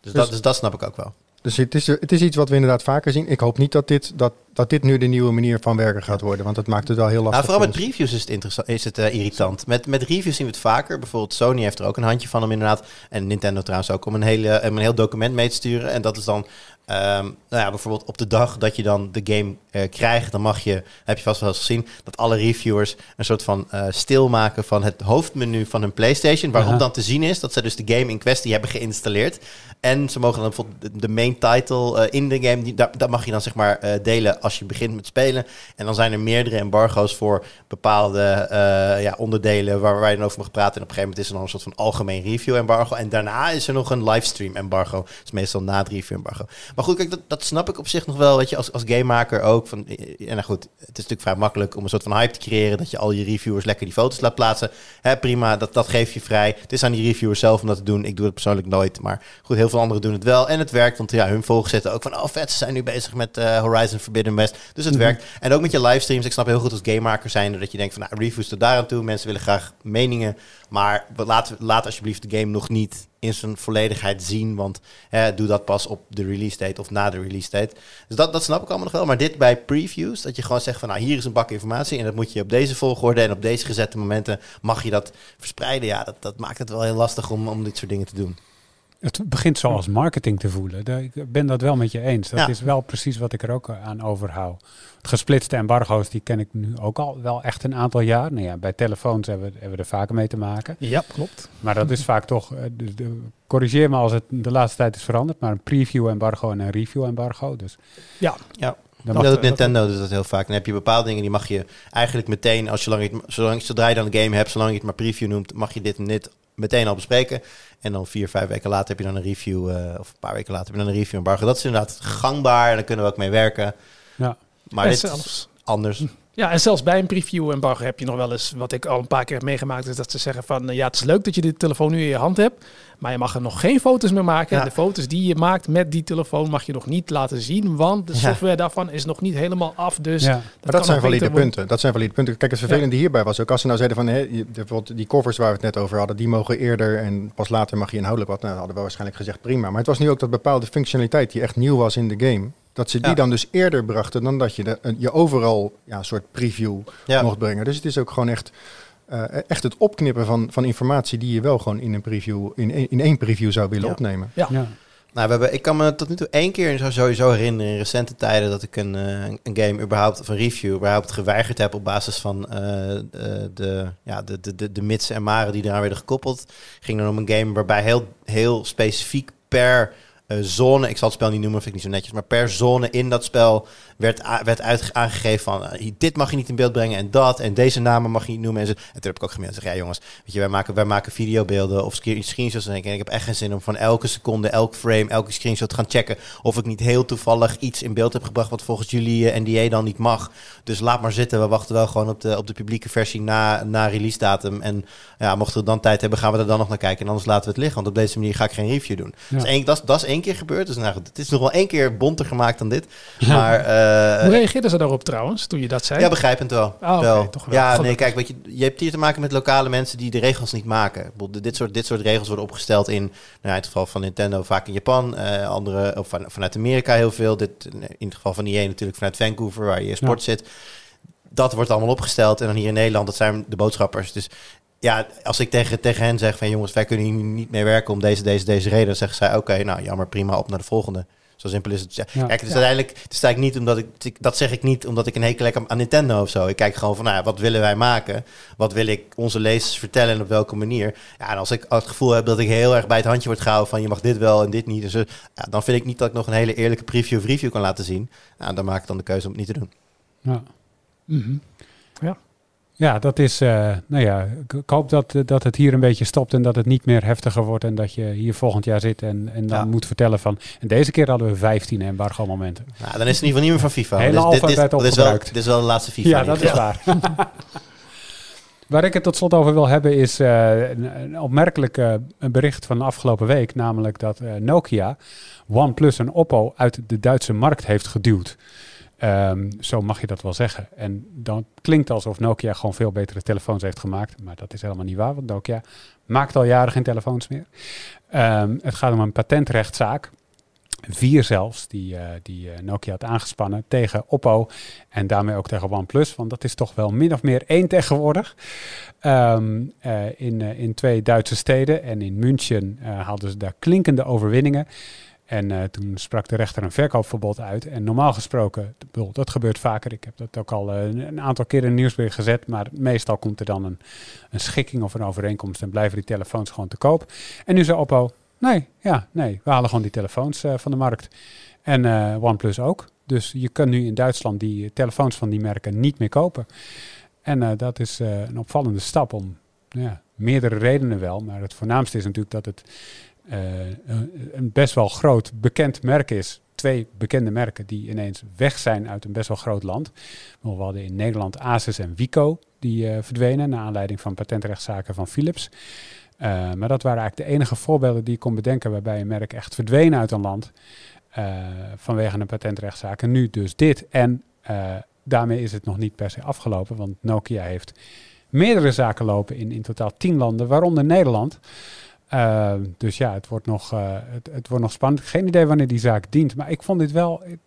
Dus, Dus- dat, dus dat snap ik ook wel. Dus het is, het is iets wat we inderdaad vaker zien. Ik hoop niet dat dit, dat, dat dit nu de nieuwe manier van werken gaat worden. Want het maakt het wel heel lastig. Nou, vooral voor met ons. previews is het, interessant, is het eh, irritant. Met, met reviews zien we het vaker. Bijvoorbeeld Sony heeft er ook een handje van om inderdaad. En Nintendo trouwens ook. Om een, hele, om een heel document mee te sturen. En dat is dan ehm, nou ja, bijvoorbeeld op de dag dat je dan de game eh, krijgt. Dan mag je, heb je vast wel eens gezien, dat alle reviewers een soort van eh stilmaken van het hoofdmenu van hun PlayStation. Waarop dan te zien is dat ze dus de game in kwestie hebben geïnstalleerd. En ze mogen dan bijvoorbeeld de- main title eh, in de game, die, daar, dat mag je dan zeg maar delen als je begint met spelen. En dan zijn er meerdere embargo's voor bepaalde ja, onderdelen waar, waar je dan over mag praten. En op een gegeven moment is er dan een soort van algemeen review embargo. En daarna is er nog een livestream embargo. Dat is meestal na het review embargo. Maar goed, kijk, dat, dat snap ik op zich nog wel. Weet je, als, als gamemaker ook. Van, en nou goed, het is natuurlijk vrij makkelijk om een soort van hype te creëren. Dat je al je reviewers lekker die foto's laat plaatsen. Hè, prima, dat, dat geef je vrij. Het is aan die reviewers zelf om dat te doen. Ik doe het persoonlijk nooit. Maar goed, heel veel anderen doen het wel. En het werkt, want ja, hun volgers zitten ook van... oh vet, ze zijn nu bezig met uh, Horizon Forbidden West. Dus het Mhm. werkt. En ook met je livestreams. Ik snap heel goed als gamemaker zijn... dat je denkt van, nou, reviews tot daar aan toe. Mensen willen graag meningen. Maar laat, laat alsjeblieft de game nog niet in zijn volledigheid zien. Want doe dat pas op de release date of na de release date. Dus dat, dat snap ik allemaal nog wel. Maar dit bij previews, dat je gewoon zegt van... nou, hier is een bak informatie... en dat moet je op deze volgorde... en op deze gezette momenten mag je dat verspreiden. Ja, dat, dat maakt het wel heel lastig om, om dit soort dingen te doen. Het begint zoals marketing te voelen. Daar- Ik ben dat wel met je eens. Dat Ja. is wel precies wat ik er ook aan overhoud. Het gesplitste embargo's, die ken ik nu ook al wel echt een aantal jaar. Nou ja, bij telefoons hebben we, hebben we er vaker mee te maken. Ja, klopt. Maar dat is vaak toch, eh, de, de- corrigeer me als het de laatste tijd is veranderd, maar een preview embargo en een review embargo. Dus Ja. Ja. dan Dat doet Nintendo doet dat heel vaak. Dan heb je bepaalde dingen die mag je eigenlijk meteen, als je lang, zolang, zodra je dan een game hebt, zolang je het maar preview noemt, mag je dit en dit meteen al bespreken. En dan vier, vijf weken later heb je dan een review, eh, of een paar weken later heb je dan een review embargo. Dat is inderdaad gangbaar en daar kunnen we ook mee werken. Ja. Maar en dit is zelfs, anders. Ja, en zelfs bij een preview embargo heb je nog wel eens, wat ik al een paar keer heb meegemaakt, is dat ze zeggen van, eh, ja, het is leuk dat je de telefoon nu in je hand hebt, maar je mag er nog geen foto's meer maken. Ja. En de foto's die je maakt met die telefoon mag je nog niet laten zien, want de Ja. software daarvan is nog niet helemaal af. Dus ja. Maar dat zijn valide worden. punten. Dat zijn valide punten. Kijk, het vervelende hierbij was ook als ze nou zeiden van je- bijvoorbeeld die covers waar we het net over hadden, die mogen eerder en pas later mag je inhoudelijk wat. Nou, hadden we waarschijnlijk gezegd prima. Maar het was nu ook dat bepaalde functionaliteit die echt nieuw was in de game, dat ze die Ja. dan dus eerder brachten dan dat je de, een- je overal ja, een soort preview Ja. mocht brengen. Dus het is ook gewoon echt, eh, echt het opknippen van, van informatie die je wel gewoon in een preview, in, één- in één preview zou willen Ja. opnemen. Ja. Nou, we hebben, ik kan me tot nu toe één keer zo- sowieso herinneren in recente tijden dat ik een, eh, een game überhaupt, of een review überhaupt geweigerd heb op basis van eh, eh, de, ja, de, de, de, de mits en maren die eraan werden gekoppeld. ging dan om een game waarbij heel, heel specifiek per eh, zone, ik zal het spel niet noemen, vind ik niet zo netjes, maar per zone in dat spel werd, werd uit, aangegeven van eh, dit mag je niet in beeld brengen en dat en deze namen mag je niet noemen. En, zo. en toen heb ik ook gemeld, zeg ja jongens, weet je, wij maken, wij maken videobeelden of screen- screenshots en ik, en ik heb echt geen zin om van elke seconde, elk frame, elke screenshot te gaan checken of ik niet heel toevallig iets in beeld heb gebracht wat volgens jullie eh, NDA dan niet mag. Dus laat maar zitten, we wachten wel gewoon op de, op de publieke versie na, na release datum en ja, mochten we dan tijd hebben, gaan we er dan nog naar kijken en anders laten we het liggen, want op deze manier ga ik geen review doen. Ja. Is één, dat, dat is één keer gebeurd, dus nou, goed, het is nog wel één keer bonter gemaakt dan dit, maar... eh, Hoe reageerden ze daarop trouwens, toen je dat zei? ja, begrijpend wel. Oké, wel. toch wel. Ja, nee, kijk, weet je, je hebt hier te maken met lokale mensen die de regels niet maken. Dit soort, dit soort regels worden opgesteld in, nou, in het geval van Nintendo vaak in Japan, eh, andere of van, vanuit Amerika heel veel. Dit, in het geval van EA natuurlijk vanuit Vancouver, waar je sport zit. Dat wordt allemaal opgesteld en dan hier in Nederland, dat zijn de boodschappers. Dus ja, als ik tegen, tegen hen zeg van jongens, wij kunnen hier niet mee werken om deze, deze, deze reden, dan zeggen zij oké, nou jammer, prima, op naar de volgende. Zo simpel is het. Ja. Ja. Kijk, het is uiteindelijk, het is eigenlijk niet omdat ik, dat zeg ik niet omdat ik een hekel heb aan Nintendo of zo. Ik kijk gewoon van, nou ja, wat willen wij maken? Wat wil ik onze lezers vertellen en op welke manier? Ja, en als ik het gevoel heb dat ik heel erg bij het handje word gehouden van, je mag dit wel en dit niet, dus, ja, dan vind ik niet dat ik nog een hele eerlijke preview of review kan laten zien. Nou, dan maak ik dan de keuze om het niet te doen. Ja. Mhm. Ja, dat is, eh, nou ja, ik, hoop dat, eh, dat het hier een beetje stopt en dat het niet meer heftiger wordt en dat je hier volgend jaar zit en, en dan Ja. moet vertellen van, en deze keer hadden we 15 embargo momenten. Nou, dan is het in ieder geval niet meer van FIFA. Hele Dit- dit, dit, is wel, dit is wel de laatste FIFA. Ja, dat is waar. Waar ik het tot slot over wil hebben is eh, een, opmerkelijk een bericht van de afgelopen week. Namelijk dat Nokia OnePlus en Oppo uit de Duitse markt heeft geduwd. Ehm, zo mag je dat wel zeggen. En dan klinkt alsof Nokia gewoon veel betere telefoons heeft gemaakt. Maar dat is helemaal niet waar, want Nokia maakt al jaren geen telefoons meer. Ehm, het gaat om een patentrechtszaak. Vier zelfs, die, eh, die eh, Nokia had aangespannen tegen Oppo en daarmee ook tegen OnePlus. Want dat is toch wel min of meer één tegenwoordig. Ehm, eh, in, in twee Duitse steden en in München hadden ze daar klinkende overwinningen. En eh, toen sprak de rechter een verkoopverbod uit. En normaal gesproken, dat gebeurt vaker. Ik heb dat ook al eh, een aantal keer in nieuwsbericht gezet. Maar meestal komt er dan een, een schikking of een overeenkomst en blijven die telefoons gewoon te koop. En nu zei Oppo, nee, ja, nee, we halen gewoon die telefoons eh, van de markt. En OnePlus ook. Dus je kunt nu in Duitsland die telefoons van die merken niet meer kopen. En dat is een opvallende stap om ja, meerdere redenen wel. Maar het voornaamste is natuurlijk dat het een best wel groot bekend merk is. Twee bekende merken die ineens weg zijn uit een best wel groot land. We hadden in Nederland Asus en Wico die verdwenen naar aanleiding van patentrechtszaken van Philips. maar dat waren eigenlijk de enige voorbeelden die ik kon bedenken waarbij een merk echt verdween uit een land vanwege een patentrechtszaak. En nu dus dit. En daarmee is het nog niet per se afgelopen, want Nokia heeft meerdere zaken lopen in in totaal tien landen, waaronder Nederland. Uh, dus ja, het wordt, nog, uh, het, het, wordt nog spannend. Geen idee wanneer die zaak dient, maar ik vond dit wel. Ik,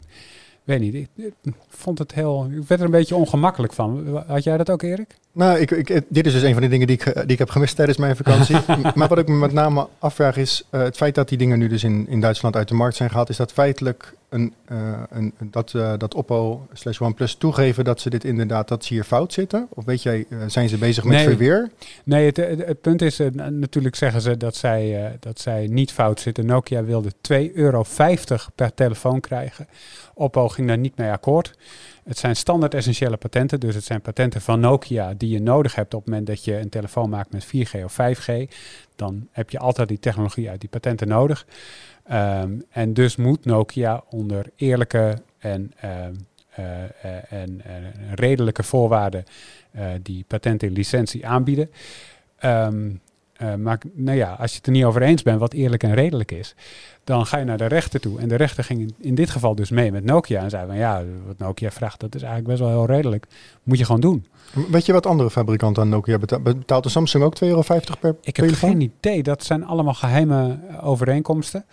weet niet, ik, ik, vond het heel. Ik werd er een beetje ongemakkelijk van. Had jij dat ook, Erik? Nou, ik, ik, dit is dus een van de dingen die ik, die ik heb gemist tijdens mijn vakantie. maar wat ik me met name afvraag is: uh, het feit dat die dingen nu dus in, in Duitsland uit de markt zijn gehaald, is dat feitelijk een, uh, een, dat, uh, dat Oppo slash OnePlus toegeven dat ze dit inderdaad, dat ze hier fout zitten? Of weet jij, zijn ze bezig met nee. verweer? Nee, het, het, het punt is, natuurlijk zeggen ze dat zij, dat zij niet fout zitten. Nokia wilde 2,50 euro per telefoon krijgen. Oppo ging daar niet mee akkoord. Het zijn standaard essentiële patenten, dus het zijn patenten van Nokia die je nodig hebt op het moment dat je een telefoon maakt met 4G of 5G. Dan heb je altijd die technologie uit die patenten nodig. Um, en dus moet Nokia onder eerlijke en, uh, uh, en, en redelijke voorwaarden uh, die patent en licentie aanbieden. Um, uh, maar nou ja, als je het er niet over eens bent wat eerlijk en redelijk is, dan ga je naar de rechter toe. En de rechter ging in dit geval dus mee met Nokia en zei van ja, wat Nokia vraagt, dat is eigenlijk best wel heel redelijk. Moet je gewoon doen. Weet je wat andere fabrikanten aan Nokia betaalt? Betaalt de Samsung ook 2,50 euro per Ik heb telefoon? geen idee. Dat zijn allemaal geheime overeenkomsten.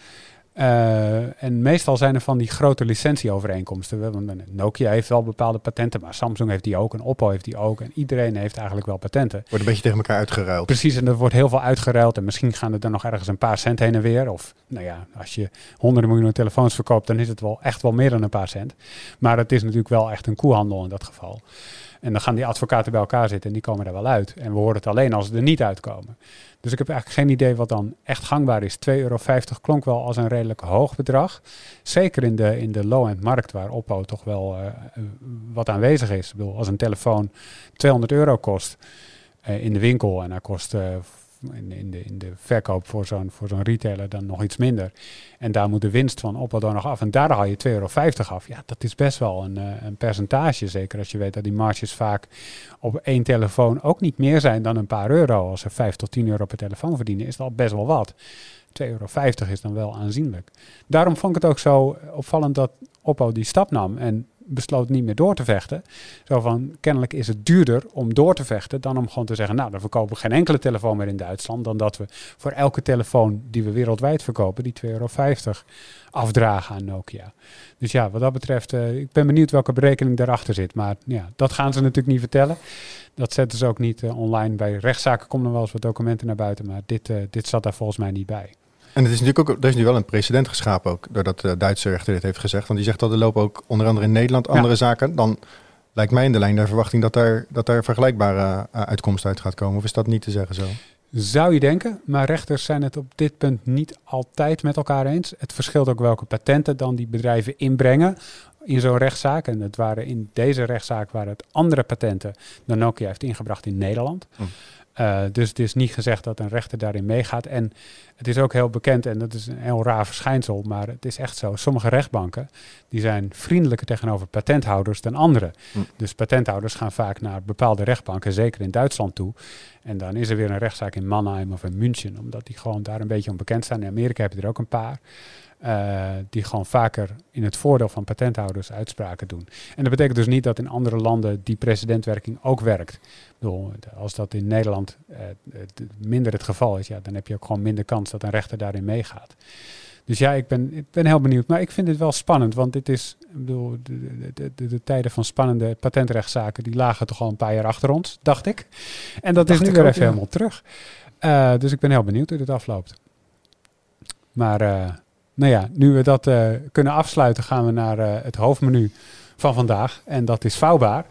Uh, en meestal zijn er van die grote licentieovereenkomsten. Want Nokia heeft wel bepaalde patenten, maar Samsung heeft die ook en Oppo heeft die ook. En iedereen heeft eigenlijk wel patenten. Wordt een beetje tegen elkaar uitgeruild. Precies, en er wordt heel veel uitgeruild. En misschien gaan er dan nog ergens een paar cent heen en weer. Of nou ja, als je honderden miljoenen telefoons verkoopt, dan is het wel echt wel meer dan een paar cent. Maar het is natuurlijk wel echt een koehandel in dat geval. En dan gaan die advocaten bij elkaar zitten en die komen er wel uit. En we horen het alleen als ze er niet uitkomen. Dus ik heb eigenlijk geen idee wat dan echt gangbaar is. 2,50 euro klonk wel als een redelijk hoog bedrag. Zeker in de, in de low-end markt waar Oppo toch wel uh, wat aanwezig is. Ik bedoel, als een telefoon 200 euro kost uh, in de winkel en hij kost in, in, de, in de verkoop voor zo'n retailer dan nog iets minder. En daar moet de winst van dan nog af. En daar haal je 2,50 euro af. Ja, dat is best wel een, uh, een percentage. Zeker als je weet dat die marges vaak op één telefoon ook niet meer zijn dan een paar euro. Als ze 5 tot 10 euro per telefoon verdienen, is dat best wel wat. 2,50 euro is dan wel aanzienlijk. Daarom vond ik het ook zo opvallend dat Oppo die stap nam. En besloot niet meer door te vechten. Zo van, kennelijk is het duurder om door te vechten dan om gewoon te zeggen, nou, dan verkopen we geen enkele telefoon meer in Duitsland, dan dat we voor elke telefoon die we wereldwijd verkopen, die 2,50 euro afdragen aan Nokia. Dus ja, wat dat betreft, uh, ik ben benieuwd welke berekening daarachter zit. Maar ja, dat gaan ze natuurlijk niet vertellen. Dat zetten ze ook niet uh, online. Bij rechtszaken komen er wel eens wat documenten naar buiten, maar dit, uh, dit zat daar volgens mij niet bij. En het is natuurlijk ook, er is nu wel een precedent geschapen ook, doordat de Duitse rechter dit heeft gezegd. Want die zegt dat er lopen ook onder andere in Nederland andere ja. zaken. Dan lijkt mij in de lijn der verwachting dat daar, dat daar vergelijkbare uh, uitkomst uit gaat komen. Of is dat niet te zeggen zo? Zou je denken, maar rechters zijn het op dit punt niet altijd met elkaar eens. Het verschilt ook welke patenten dan die bedrijven inbrengen in zo'n rechtszaak. En het waren in deze rechtszaak waren het andere patenten dan Nokia heeft ingebracht in Nederland. Hm. Uh, dus het is niet gezegd dat een rechter daarin meegaat. En het is ook heel bekend, en dat is een heel raar verschijnsel, maar het is echt zo. Sommige rechtbanken die zijn vriendelijker tegenover patenthouders dan andere. Hm. Dus patenthouders gaan vaak naar bepaalde rechtbanken, zeker in Duitsland toe. En dan is er weer een rechtszaak in Mannheim of in München, omdat die gewoon daar een beetje onbekend staan. In Amerika heb je er ook een paar. Uh, die gewoon vaker in het voordeel van patenthouders uitspraken doen. En dat betekent dus niet dat in andere landen die precedentwerking ook werkt. Ik bedoel, als dat in Nederland uh, minder het geval is, ja, dan heb je ook gewoon minder kans dat een rechter daarin meegaat. Dus ja, ik ben, ik ben heel benieuwd. Maar ik vind het wel spannend, want dit is, ik bedoel, de, de, de, de tijden van spannende patentrechtszaken, die lagen toch al een paar jaar achter ons, dacht ik. En dat dacht is nu weer ook, even ja. helemaal terug. Uh, dus ik ben heel benieuwd hoe dit afloopt. Maar nou ja, nu we dat uh, kunnen afsluiten, gaan we naar uh, het hoofdmenu van vandaag. En dat is vouwbaar.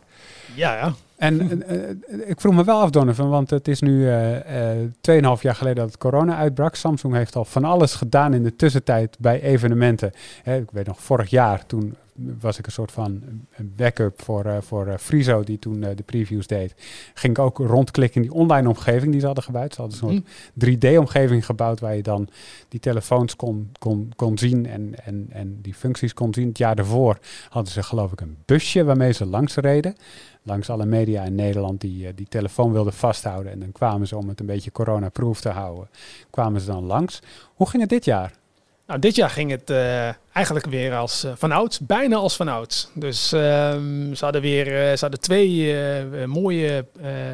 Ja, ja. En uh, ik vroeg me wel af, Donovan, want het is nu 2,5 jaar geleden dat het corona uitbrak. Samsung heeft al van alles gedaan in de tussentijd bij evenementen. Hè, ik weet nog, vorig jaar toen was ik een soort van backup voor, eh, voor eh, Friso, die toen eh, de previews deed. Ging ik ook rondklikken in die online omgeving die ze hadden gebouwd. Ze hadden een soort 3D-omgeving gebouwd waar je dan die telefoons kon, kon, kon zien en, en, en die functies kon zien. Het jaar daarvoor hadden ze geloof ik een busje waarmee ze langs reden. Langs alle media in Nederland die die telefoon wilden vasthouden. En dan kwamen ze om het een beetje corona-proof te houden, kwamen ze dan langs. Hoe ging het dit jaar? Nou, dit jaar ging het uh, eigenlijk weer als uh, vanouds, bijna als vanouds. Dus um, ze hadden weer uh, ze hadden twee mooie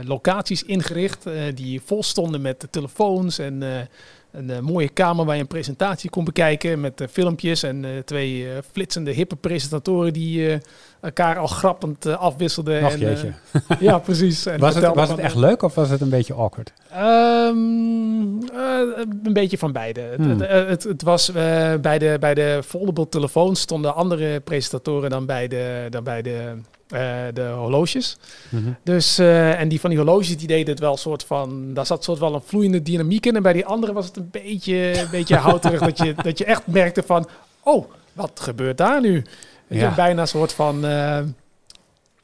locaties ingericht die vol stonden met telefoons en een mooie kamer waar je een presentatie kon bekijken met filmpjes en twee flitsende hippe presentatoren die elkaar al grappend afwisselden. Nog en, ja, precies. En was het, was het echt leuk of was het een beetje awkward? Um, een beetje van beide. Hmm. Het, het, het, was bij, de, bij de foldable telefoons stonden andere presentatoren dan bij de, dan bij de, de horloges. Mm -hmm. Dus, uh, en die van die horloges die deden het wel soort van, daar zat soort wel een vloeiende dynamiek in. En bij die andere was het een beetje, een beetje houterig dat, je, dat je echt merkte van, oh, wat gebeurt daar nu? Ja. Bijna een soort van...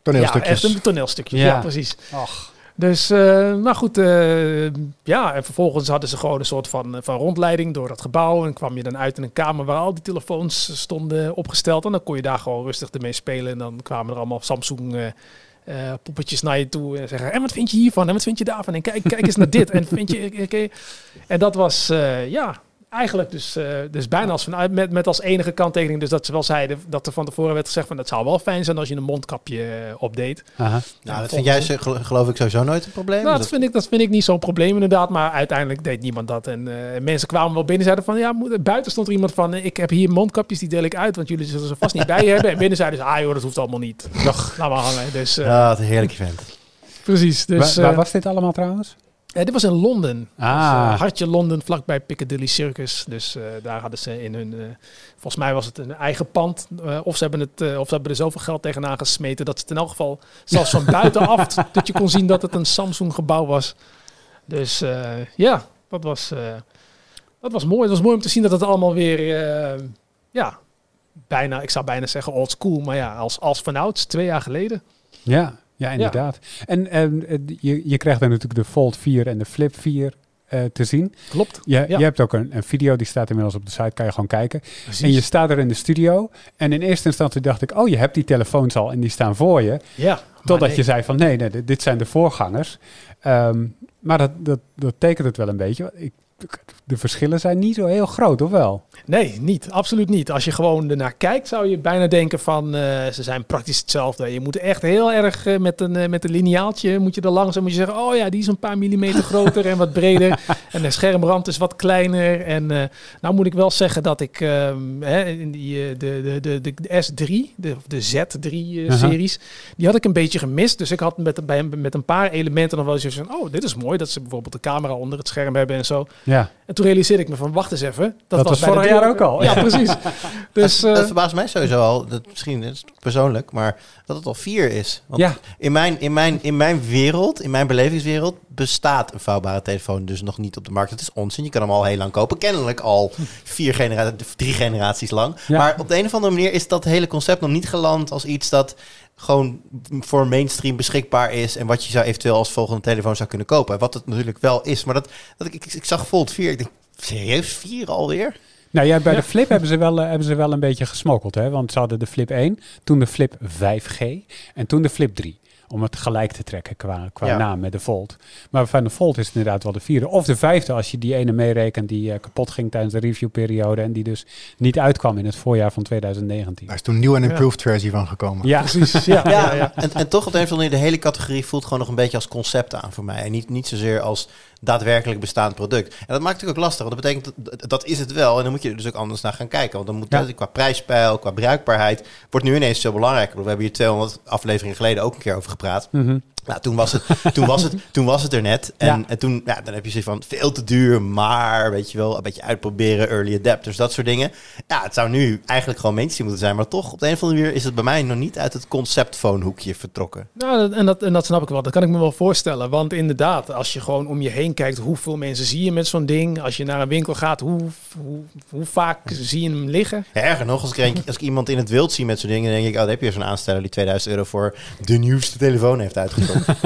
toneelstukjes. Ja, echt een toneelstukje. Ja, ja precies. Och. Dus, uh, nou goed, uh, ja, en vervolgens hadden ze gewoon een soort van, van rondleiding door het gebouw. En kwam je dan uit in een kamer waar al die telefoons stonden opgesteld. En dan kon je daar gewoon rustig ermee spelen. En dan kwamen er allemaal Samsung uh, poppetjes naar je toe. En zeggen, en wat vind je hiervan? En wat vind je daarvan? En kijk, kijk eens naar dit. En vind je. En dat was, ja, eigenlijk dus, uh, dus bijna als vanuit met, met als enige kanttekening dus dat ze wel zeiden dat er van tevoren werd gezegd van dat zou wel fijn zijn als je een mondkapje uh, opdeed. Aha. Nou, dat vind jij geloof ik sowieso nooit een probleem. Nou, dat, vind ik dat vind ik niet zo'n probleem inderdaad, maar uiteindelijk deed niemand dat en uh, mensen kwamen wel binnen zeiden van ja, buiten stond er iemand van ik heb hier mondkapjes die deel ik uit, want jullie zullen ze vast niet bij je hebben en binnen zeiden ze ah joh, dat hoeft allemaal niet. Nog, laat maar hangen. Dus ja, het een heerlijk event. Precies. Dus, waar, waar was dit allemaal trouwens? Uh, dit was in Londen. Ah. Dus, uh, hartje Londen, vlakbij Piccadilly Circus. Dus uh, daar hadden ze in hun... volgens mij was het een eigen pand. of, ze hebben het, of ze hebben er zoveel geld tegenaan gesmeten... dat het in elk geval, zelfs van buitenaf... dat je kon zien dat het een Samsung gebouw was. Dus ja, dat was, dat was mooi. Het was mooi om te zien dat het allemaal weer... ja, bijna, ik zou bijna zeggen old school. Maar ja, als, als vanouds, twee jaar geleden. Ja, ja, inderdaad. Ja. En, en je, je krijgt dan natuurlijk de Fold 4 en de Flip 4 uh, te zien. Klopt. Je, ja. je hebt ook een, een, video, die staat inmiddels op de site, kan je gewoon kijken. Precies. En je staat er in de studio. En in eerste instantie dacht ik, oh, je hebt die telefoons al en die staan voor je. Ja. Totdat nee. je zei van, nee, nee, dit zijn de voorgangers. Um, maar dat, dat, dat tekent het wel een beetje. Ik, de verschillen zijn niet zo heel groot, of wel? Nee, niet. Absoluut niet. Als je gewoon ernaar kijkt, zou je bijna denken van uh, ze zijn praktisch hetzelfde. Je moet echt heel erg uh, met, een, uh, met een lineaaltje moet je er langs en moet je zeggen, oh ja, die is een paar millimeter groter en wat breder. En de schermrand is wat kleiner. En nou moet ik wel zeggen dat ik ehm, hè, in die, de, de, de, de, S3, de, de Z3-series, -huh. die had ik een beetje gemist. Dus ik had met, bij, met een paar elementen nog wel eens van, oh, dit is mooi dat ze bijvoorbeeld de camera onder het scherm hebben en zo. Ja. En toen realiseerde ik me van, wacht eens even. Dat, dat was, was vorig jaar ook al. Ja, precies. dus, dat, dat verbaast mij sowieso al, dat, misschien is het persoonlijk, maar dat het al vier is. Want ja. in, mijn, in, mijn, in mijn wereld, in mijn belevingswereld, bestaat een vouwbare telefoon dus nog niet op de markt. Het is onzin, je kan hem al heel lang kopen. Kennelijk al vier generaties, drie generaties lang. Ja. Maar op de een of andere manier is dat hele concept nog niet geland als iets dat gewoon voor mainstream beschikbaar is en wat je zou eventueel als volgende telefoon zou kunnen kopen. Wat het natuurlijk wel is, maar dat, dat ik, ik, ik zag Fold 4, ik denk, serieus, 4 alweer? Nou ja, bij ja. de Flip hebben ze, wel, uh, hebben ze wel een beetje gesmokkeld, hè? want ze hadden de Flip 1, toen de Flip 5G en toen de Flip 3 om het gelijk te trekken qua, qua ja. naam met de Volt. Maar van de Volt is het inderdaad wel de vierde. Of de vijfde als je die ene meerekent die uh, kapot ging tijdens de reviewperiode en die dus niet uitkwam in het voorjaar van 2019. Daar is toen nieuw en improved ja. versie van gekomen. Ja, precies. Ja, ja, ja. En, en toch op een of andere manier, de hele categorie voelt gewoon nog een beetje als concept aan voor mij. En niet, niet zozeer als daadwerkelijk bestaand product. En dat maakt natuurlijk ook lastig, want dat betekent dat, dat is het wel. En dan moet je er dus ook anders naar gaan kijken. Want dan moet ja. qua prijspeil, qua bruikbaarheid, wordt nu ineens zo belangrijk. We hebben hier 200 afleveringen geleden ook een keer over gepraat. Mm -hmm. Nou, toen was het, toen was het, toen was het er net. En, ja. en toen, ja, dan heb je zoiets van veel te duur, maar weet je wel, een beetje uitproberen, early adapters, dat soort dingen. Ja, het zou nu eigenlijk gewoon mainstream moeten zijn, maar toch op de een of andere manier is het bij mij nog niet uit het conceptphone hoekje vertrokken. Nou, dat, en, dat, en dat snap ik wel. Dat kan ik me wel voorstellen. Want inderdaad, als je gewoon om je heen kijkt, hoeveel mensen zie je met zo'n ding? Als je naar een winkel gaat, hoe, hoe, hoe vaak zie je hem liggen? Ja, erger nog, als ik, als ik iemand in het wild zie met zo'n dingen, dan denk ik, oh, daar heb je zo'n aansteller die 2000 euro voor de nieuwste telefoon heeft uitgezocht.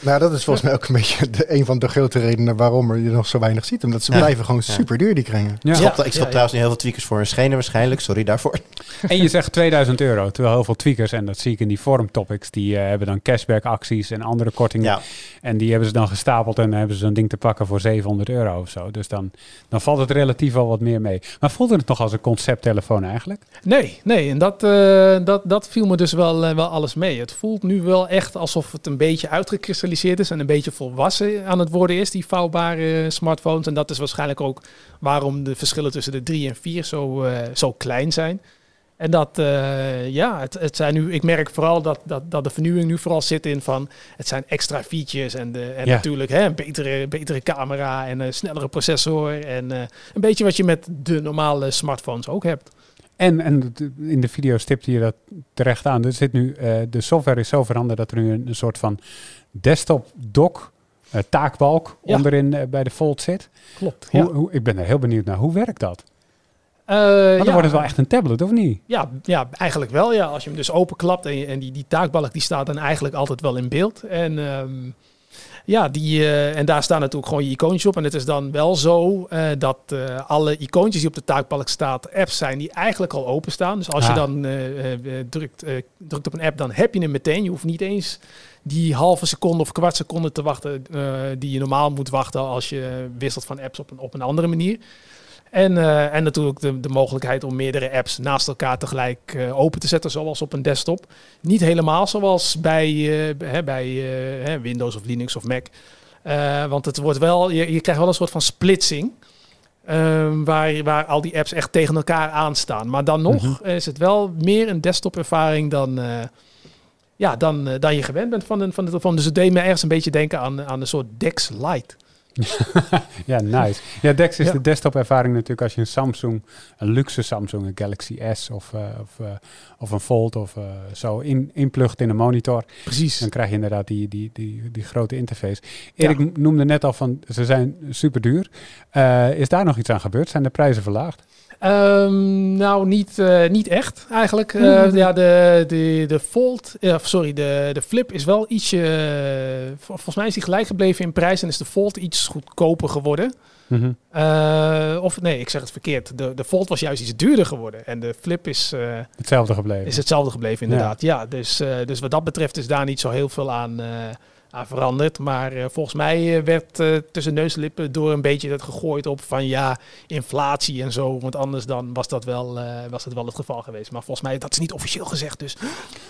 Nou, dat is volgens mij ook een beetje de, een van de grote redenen waarom er je nog zo weinig ziet. Omdat ze Ja. blijven gewoon Ja. super duur, die kringen. Ja. ik ja. trouwens nu heel veel tweakers voor een schenen waarschijnlijk, sorry daarvoor. En je zegt 2000 euro, terwijl heel veel tweakers, en dat zie ik in die forum topics, die eh, hebben dan cashback acties en andere kortingen. Ja, En die hebben ze dan gestapeld en dan hebben ze zo'n ding te pakken voor 700 euro of zo. Dus dan, dan valt het relatief al wat meer mee. Maar voelde het nog als een concepttelefoon eigenlijk? Nee, nee. En dat, eh, dat, dat viel me dus wel, eh, wel alles mee. Het voelt nu wel echt alsof het een beetje uitgekristalliseerd is en een beetje volwassen aan het worden is, die vouwbare smartphones. En dat is waarschijnlijk ook waarom de verschillen tussen de 3 en 4 zo, eh, zo klein zijn. En dat, eh, ja, het, het zijn nu, ik merk vooral dat, dat, dat de vernieuwing nu vooral zit in van, het zijn extra features en, de, en Ja. natuurlijk hè, een betere, betere camera en een snellere processor en eh, een beetje wat je met de normale smartphones ook hebt. En, en in de video stipte je dat terecht aan. Er zit nu, eh, de software is zo veranderd dat er nu een, soort van desktop dock taakbalk Ja. onderin bij de Fold zit. Klopt. Hoe, Ja. hoe, ik ben er heel benieuwd naar. Hoe werkt dat? Eh, Want dan ja. wordt het wel echt een tablet, of niet? Ja, ja, eigenlijk wel. Ja. Als je hem dus openklapt en, en die, die taakbalk die staat dan eigenlijk altijd wel in beeld. En ehm, ja, die, eh, en daar staan natuurlijk gewoon je icoontjes op. En het is dan wel zo eh, dat alle icoontjes die op de taakbalk staat apps zijn die eigenlijk al openstaan. Dus als je Ah. dan drukt, drukt op een app, dan heb je hem meteen. Je hoeft niet eens die halve seconde of kwart seconde te wachten die je normaal moet wachten als je wisselt van apps op een, op een andere manier. En, eh, en natuurlijk de, de mogelijkheid om meerdere apps naast elkaar tegelijk eh, open te zetten, zoals op een desktop. Niet helemaal zoals bij, eh, bij Windows of Linux of Mac. Want het wordt wel, je, je krijgt wel een soort van splitsing. ehm, waar, waar al die apps echt tegen elkaar aanstaan. Maar dan nog is het wel meer een desktop ervaring dan, ja, dan, dan je gewend bent van, een, van de telefoon. Dus het deed me ergens een beetje denken aan, aan een soort Dex Lite. Ja, nice. Ja, Dex is Ja. de desktop ervaring natuurlijk als je een Samsung, een luxe Samsung, een Galaxy S of, eh, of, eh, of een Fold of eh, zo in, inplugt in een monitor. Precies. Dan krijg je inderdaad die, die, die, die grote interface. Erik noemde net al van, ze zijn super duur. Is daar nog iets aan gebeurd? Zijn de prijzen verlaagd? Ehm, nou, niet, eh, niet echt eigenlijk. Eh, ja, de, de, de Fold, eh, sorry, de, de Flip is wel ietsje... vol- volgens mij is die gelijk gebleven in prijs en is de Fold iets goedkoper geworden. Mhm. Of nee, ik zeg het verkeerd. De, de Fold was juist iets duurder geworden. En de Flip is, Hetzelfde gebleven. is hetzelfde gebleven inderdaad. Ja, dus, eh, dus wat dat betreft is daar niet zo heel veel aan, veranderd. Maar eh, volgens mij eh, werd eh, tussen neus en lippen door een beetje dat gegooid op van ja, inflatie en zo. Want anders dan was dat wel, was dat wel het geval geweest. Maar volgens mij, dat is niet officieel gezegd. Dus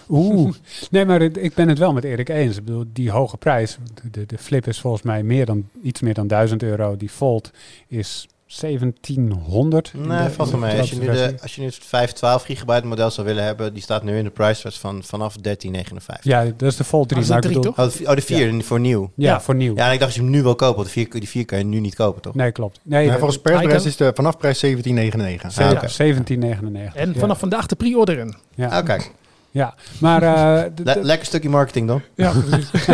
Oeh. Nee, maar het- ik ben het wel met Erik eens. Ik bedoel, die hoge prijs, de, de, Flip is volgens mij meer dan, iets meer dan 1000 euro. Die Fold is 1700. in Nee, de- valt wel de mee. Als je, nu de, als je nu het 512 gigabyte model zou willen hebben, die staat nu in de price van vanaf 13,59. Ja, dat is de Fold 3. Ah, is dat maar ik drie, bedoel- Oh, de, vi- oh, de 4 voor nieuw. Ja, Ja. voor nieuw. Ja, en ik dacht als je hem nu wil kopen, want de 4, die 4 kan je nu niet kopen, toch? Nee, klopt. Nee, Ja, de- volgens persprijs is de vanaf prijs 17,99. Ah, ja, oké. 1799. en ja. vanaf vandaag te pre-orderen. Ja. Ah, kijk. ja. Maar, eh, lekker stukje marketing dan. Ja, precies.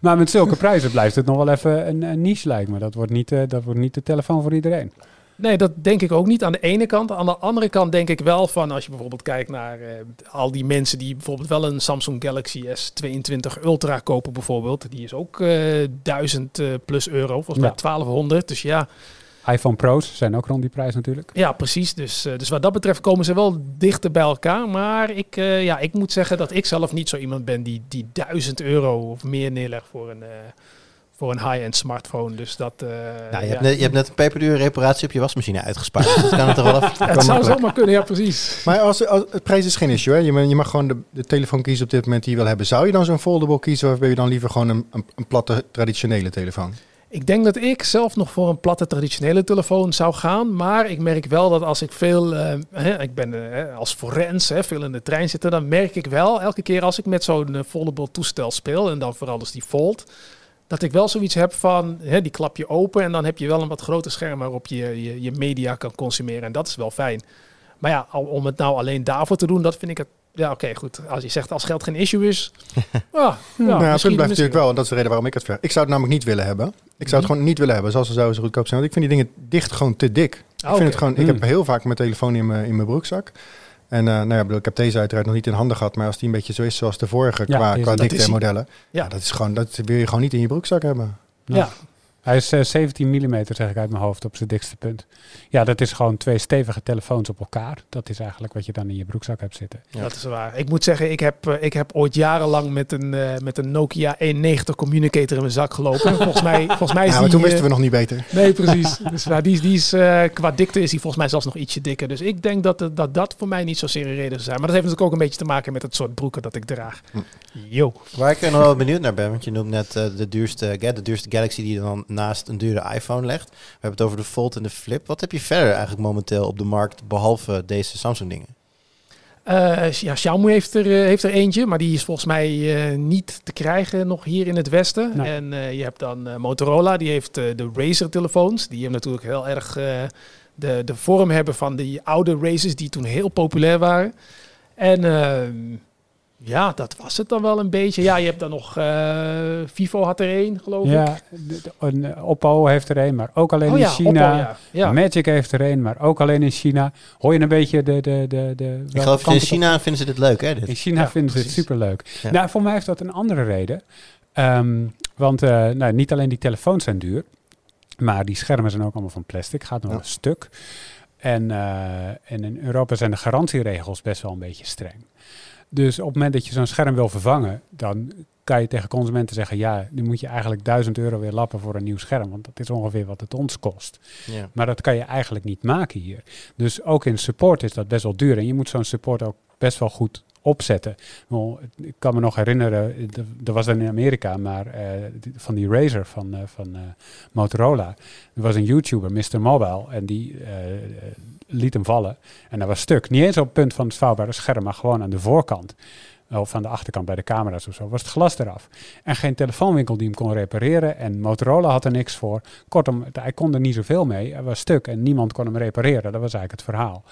maar met zulke prijzen blijft het nog wel even een, een niche, lijkt me. Dat wordt, niet, eh, dat wordt niet de telefoon voor iedereen. Nee, dat denk ik ook niet aan de ene kant. Aan de andere kant denk ik wel van, als je bijvoorbeeld kijkt naar eh, al die mensen die bijvoorbeeld wel een Samsung Galaxy S22 Ultra kopen bijvoorbeeld. Die is ook eh 1000 eh, plus euro, volgens mij Ja. 1200. Dus ja, iPhone Pro's zijn ook rond die prijs natuurlijk. ja precies. Dus, eh, dus wat dat betreft komen ze wel dichter bij elkaar. Maar ik, eh, ja, ik moet zeggen dat ik zelf niet zo iemand ben die, die 1000 euro of meer neerlegt voor een... eh, voor een high-end smartphone. Dus dat. eh, Nou, je, ja. hebt net, je hebt net een peperdure reparatie op je wasmachine uitgespaard. dat kan het toch wel even... het zou zomaar kunnen, ja, precies. Maar als, als, het prijs is geen issue, hè? Je, mag- je mag gewoon de, de telefoon kiezen op dit moment die je wil hebben. Zou je dan zo'n foldable kiezen of ben je dan liever gewoon een, een, een platte traditionele telefoon? Ik denk dat ik zelf nog voor een platte traditionele telefoon zou gaan. Maar ik merk wel dat als ik veel, eh, ik ben eh, als forens, hè, veel in de trein zitten, dan merk ik wel elke keer als ik met zo'n eh, foldable toestel speel, en dan vooral dus die fold, dat ik wel zoiets heb van, die klap je open en dan heb je wel een wat groter scherm waarop je, je je media kan consumeren. En dat is wel fijn. Maar ja, om het nou alleen daarvoor te doen, dat vind ik het Ja, oké, goed. Als je zegt als geld geen issue is. ja, ja, nou, het misschien- punt blijft natuurlijk wel, en dat is de reden waarom ik het ver. Ik zou het namelijk niet willen hebben. Ik zou het gewoon niet willen hebben, zoals ze zouden zo goedkoop zijn. Want ik vind die dingen dicht gewoon te dik. Ik, Ah, vind het gewoon, ik heb heel vaak mijn telefoon in mijn, in mijn broekzak. En eh, nou ja, ik bedoel, ik heb deze uiteraard nog niet in handen gehad. Maar als die een beetje zo is zoals de vorige Ja, qua, qua dikte en modellen. Ja. Ja. dat, is gewoon, dat wil je gewoon niet in je broekzak hebben. Ja. Hij is eh, 17 mm, zeg ik uit mijn hoofd, op zijn dikste punt. Ja, dat is gewoon twee stevige telefoons op elkaar. Dat is eigenlijk wat je dan in je broekzak hebt zitten. Ja. Dat is waar. Ik moet zeggen, ik heb, eh, ik heb ooit jarenlang met een, eh, met een Nokia 190 communicator in mijn zak gelopen. volgens mij, volgens mij is Ja, maar die, toen eh, wisten we nog niet beter. Nee, precies. dus, die, is- die is, eh, qua dikte is die volgens mij zelfs nog ietsje dikker. Dus ik denk dat dat, dat voor mij niet zozeer een reden zou zijn. Maar dat heeft natuurlijk ook een beetje te maken met het soort broeken dat ik draag. Hm. Yo. Waar ik er nog wel benieuwd naar ben, want je noemt net eh, de, duurste, de duurste Galaxy die je dan naast een dure iPhone legt. We hebben het over de Fold en de Flip. Wat heb je verder eigenlijk momenteel op de markt, behalve deze Samsung dingen? Eh, ja, Xiaomi heeft er, eh, heeft er eentje, maar die is volgens mij eh, niet te krijgen nog hier in het Westen. Nee. En eh, je hebt dan eh, Motorola, die heeft eh, de Razer-telefoons. Die hebben natuurlijk heel erg eh, de, de vorm hebben van die oude Razers die toen heel populair waren. En ehm, ja, dat was het dan wel een beetje. Ja, je hebt dan nog eh, Vivo had er één, geloof ik. Ja, de- de- een, eh, Oppo heeft er een, maar ook alleen oh in ja, China. Oppo, ja. ja. Magic heeft er een, maar ook alleen in China. Hoor je een beetje de... de, de, de Ik geloof in China vinden ze dit leuk, hè? Dit? In China Ja, vinden ze het superleuk. Ja. Nou, voor mij heeft dat een andere reden. Ehm, want eh, nou, niet alleen die telefoons zijn duur, maar die schermen zijn ook allemaal van plastic. Gaat nog Ja. een stuk. En, eh, en in Europa zijn de garantieregels best wel een beetje streng. Dus op het moment dat je zo'n scherm wil vervangen, dan kan je tegen consumenten zeggen: ja, nu moet je eigenlijk 1000 euro weer lappen voor een nieuw scherm. Want dat is ongeveer wat het ons kost. Ja. Maar dat kan je eigenlijk niet maken hier. Dus ook in support is dat best wel duur. En je moet zo'n support ook best wel goed opzetten. Ik kan me nog herinneren, er- er was dan in Amerika, maar eh, van die Razer van, eh, van eh, Motorola. Er was een YouTuber, Mr. Mobile, en die liet hem vallen. En dat was stuk. Niet eens op het punt van het vouwbare scherm, maar gewoon aan de voorkant. Of aan de achterkant bij de camera's of zo, was het glas eraf. En geen telefoonwinkel die hem kon repareren. En Motorola had er niks voor. Kortom, hij kon er niet zoveel mee. Hij was stuk en niemand kon hem repareren. Dat was eigenlijk het verhaal.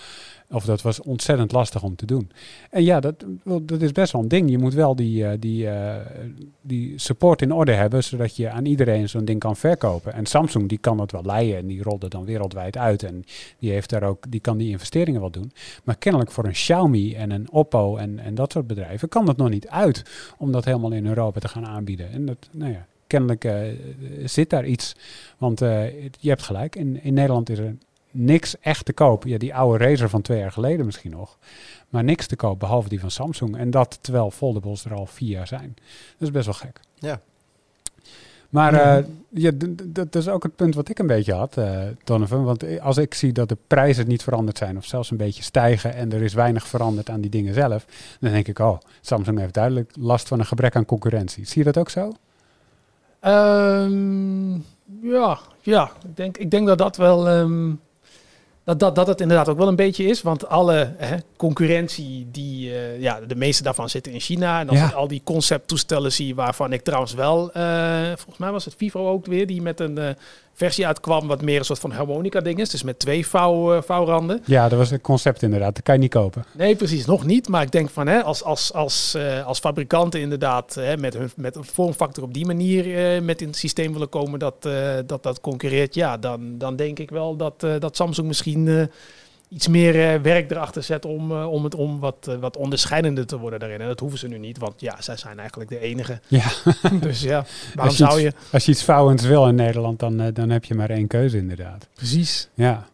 Of dat was ontzettend lastig om te doen. En ja, dat, dat is best wel een ding. Je moet wel die, eh, die, eh, die support in orde hebben, zodat je aan iedereen zo'n ding kan verkopen. En Samsung die kan dat wel leiden en die rolt het dan wereldwijd uit. En die, heeft daar ook, die kan die investeringen wel doen. Maar kennelijk voor een Xiaomi en een Oppo en, en dat soort bedrijven kan dat nog niet uit om dat helemaal in Europa te gaan aanbieden. En dat, nou ja, kennelijk eh, zit daar iets. Want je hebt gelijk, in, in Nederland is er niks echt te koop. Ja, die oude Razer van twee jaar geleden misschien nog. Maar niks te koop behalve die van Samsung. En dat terwijl foldables er al vier jaar zijn. Dat is best wel gek. Ja. Maar eh, ja, d- dat is ook het punt wat ik een beetje had, eh Donovan. Want als ik zie dat de prijzen niet veranderd zijn of zelfs een beetje stijgen en er is weinig veranderd aan die dingen zelf, dan denk ik, oh, Samsung heeft duidelijk last van een gebrek aan concurrentie. Zie je dat ook zo? Ehm, ja, ja. Ik, denk, ik denk dat dat wel. ehm, dat, dat, dat het inderdaad ook wel een beetje is. Want alle hè, concurrentie, die, eh, ja, de meeste daarvan zitten in China. En als Ja. ik al die concepttoestellen zie, waarvan ik trouwens wel, eh, volgens mij was het Vivo ook weer, die met een eh, versie uitkwam, wat meer een soort van harmonica ding is. Dus met twee vouw, eh, vouwranden. Ja, dat was het concept inderdaad. Dat kan je niet kopen. Nee, precies, nog niet. Maar ik denk van hè, als, als, als, eh, als fabrikanten inderdaad hè, met, hun, met een vormfactor op die manier eh, met in het systeem willen komen dat dat, dat concurreert, ja, dan, dan denk ik wel dat, dat Samsung misschien iets meer eh, werk erachter zet om, eh, om het om wat, eh, wat onderscheidender te worden daarin. En dat hoeven ze nu niet, want ja, zij zijn eigenlijk de enige. Ja. dus ja, waarom Als je zou iets- je? Als je iets vouwends wil in Nederland, dan, dan heb je maar één keuze inderdaad. Precies. Ja.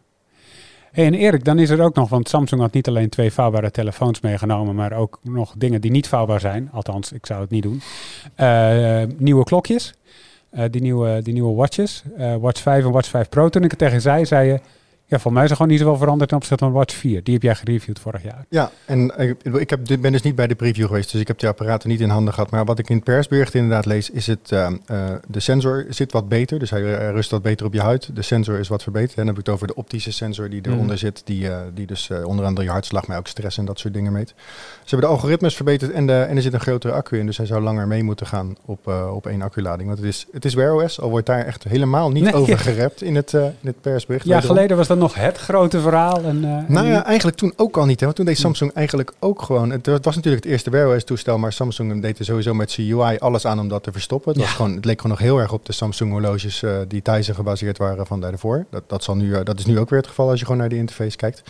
Hey, en Erik, dan is er ook nog, want Samsung had niet alleen twee vouwbare telefoons meegenomen, maar ook nog dingen die niet vouwbaar zijn. Althans, ik zou het niet doen. Nieuwe klokjes, die, nieuwe, die nieuwe watches, Watch 5 en Watch 5 Pro. Toen ik het tegen zei, zei je, ja, voor mij is er gewoon niet zoveel veranderd ten opzichte van Watch 4. Die heb jij gereviewd vorig jaar. Ja, en ik, ik heb, ben dus niet bij de preview geweest, dus ik heb die apparaten niet in handen gehad. Maar wat ik in het persbericht inderdaad lees, is het, eh, eh, de sensor zit wat beter, dus hij eh, rust wat beter op je huid. De sensor is wat verbeterd. En dan heb ik het over de optische sensor die eronder Mhm. zit, die, eh, die dus onder andere je hartslag, maar ook stress en dat soort dingen meet. Ze hebben de algoritmes verbeterd en, de, en er zit een grotere accu in, dus hij zou langer mee moeten gaan op, op één acculading. Want het is, het is Wear OS, al wordt daar echt helemaal niet Nee, over gerept in het, in het persbericht. Ja, geleden was dat nog het grote verhaal? En, uh, nou ja, eigenlijk toen ook al niet. Hè? Want toen deed Samsung eigenlijk ook gewoon... Het was natuurlijk het eerste Wear OS toestel, maar Samsung deed er sowieso met zijn UI alles aan om dat te verstoppen. Het, was gewoon, het leek gewoon nog heel erg op de Samsung horloges uh, die Tizen gebaseerd waren van daarvoor. Dat, dat, zal nu, dat is nu ook weer het geval als je gewoon naar die interface kijkt.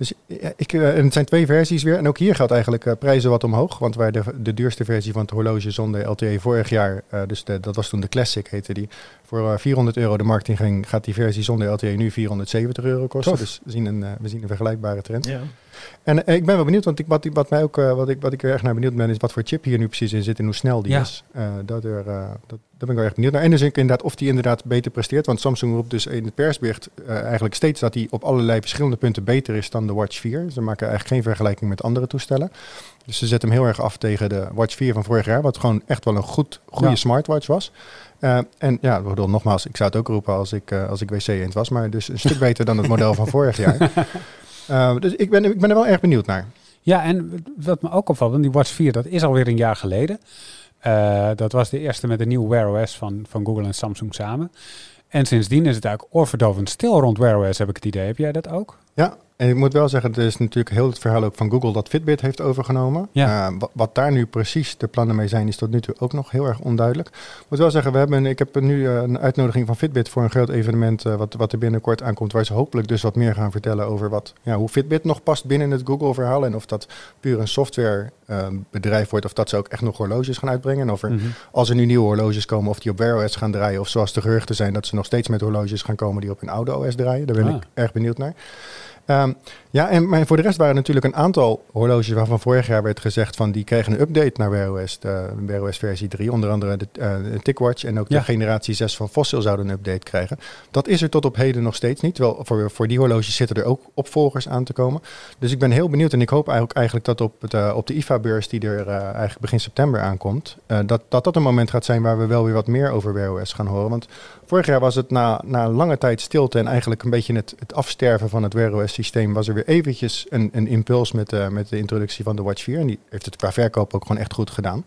Dus ja, ik, uh, en het zijn twee versies weer. En ook hier gaat eigenlijk uh, prijzen wat omhoog. Want waar de, de duurste versie van het horloge zonder LTE vorig jaar, uh, dus de, dat was toen de Classic heette die, voor 400 euro de markt in ging, gaat die versie zonder LTE nu 470 euro kosten. Tof. Dus we zien, een, we zien een vergelijkbare trend. Ja. En ik ben wel benieuwd, want ik, wat, wat, mij ook, wat, ik, wat ik er echt naar benieuwd ben, is wat voor chip hier nu precies in zit en hoe snel die Ja. is. dat er, dat, daar ben ik wel erg benieuwd naar. En dus ik inderdaad of die inderdaad beter presteert. Want Samsung roept dus in het persbericht eigenlijk steeds dat hij op allerlei verschillende punten beter is dan de Watch 4. Ze maken eigenlijk geen vergelijking met andere toestellen. Dus ze zetten hem heel erg af tegen de Watch 4 van vorig jaar. Wat gewoon echt wel een goed, goede Ja. smartwatch was. Uh, en ja, bedoel, nogmaals, ik zou het ook roepen als ik, uh, als ik wc-eend was. Maar dus een stuk beter dan het model van vorig jaar. Uh, dus ik ben, ik ben er wel erg benieuwd naar. Ja, en wat me ook opvalt, want die Watch 4, dat is alweer een jaar geleden. Uh, dat was de eerste met de nieuwe Wear OS van, van Google en Samsung samen. En sindsdien is het eigenlijk oorverdovend stil rond Wear OS, heb ik het idee. Heb jij dat ook? Ja, en ik moet wel zeggen, er is natuurlijk heel het verhaal ook van Google dat Fitbit heeft overgenomen. Ja. Uh, wat, wat, daar nu precies de plannen mee zijn, is tot nu toe ook nog heel erg onduidelijk. Ik moet wel zeggen, we hebben, ik heb nu uh, een uitnodiging van Fitbit voor een groot evenement uh, wat, wat er binnenkort aankomt, waar ze hopelijk dus wat meer gaan vertellen over wat, ja, hoe Fitbit nog past binnen het Google-verhaal en of dat puur een softwarebedrijf wordt of dat ze ook echt nog horloges gaan uitbrengen. En of er, Mhm. als er nu nieuwe horloges komen, of die op Wear OS gaan draaien, of zoals de geruchten zijn dat ze nog steeds met horloges gaan komen die op hun oude OS draaien. Daar ben Ah. ik erg benieuwd naar. Um, ja, en maar voor de rest waren natuurlijk een aantal horloges waarvan vorig jaar werd gezegd van die kregen een update naar Wear OS, de Wear OS versie 3, onder andere de, uh, de TicWatch en ook Ja. de generatie 6 van Fossil zouden een update krijgen. Dat is er tot op heden nog steeds niet, terwijl voor, voor die horloges zitten er ook opvolgers aan te komen. Dus ik ben heel benieuwd en ik hoop eigenlijk, eigenlijk dat op, het, uh, op de IFA-beurs die er uh, eigenlijk begin september aankomt, dat, dat dat een moment gaat zijn waar we wel weer wat meer over Wear OS gaan horen. Want vorig jaar was het na, na lange tijd stilte en eigenlijk een beetje het, het afsterven van het Wear OS systeem, was er weer eventjes een, een impuls met, uh, met de introductie van de Watch 4. En die heeft het qua verkoop ook gewoon echt goed gedaan.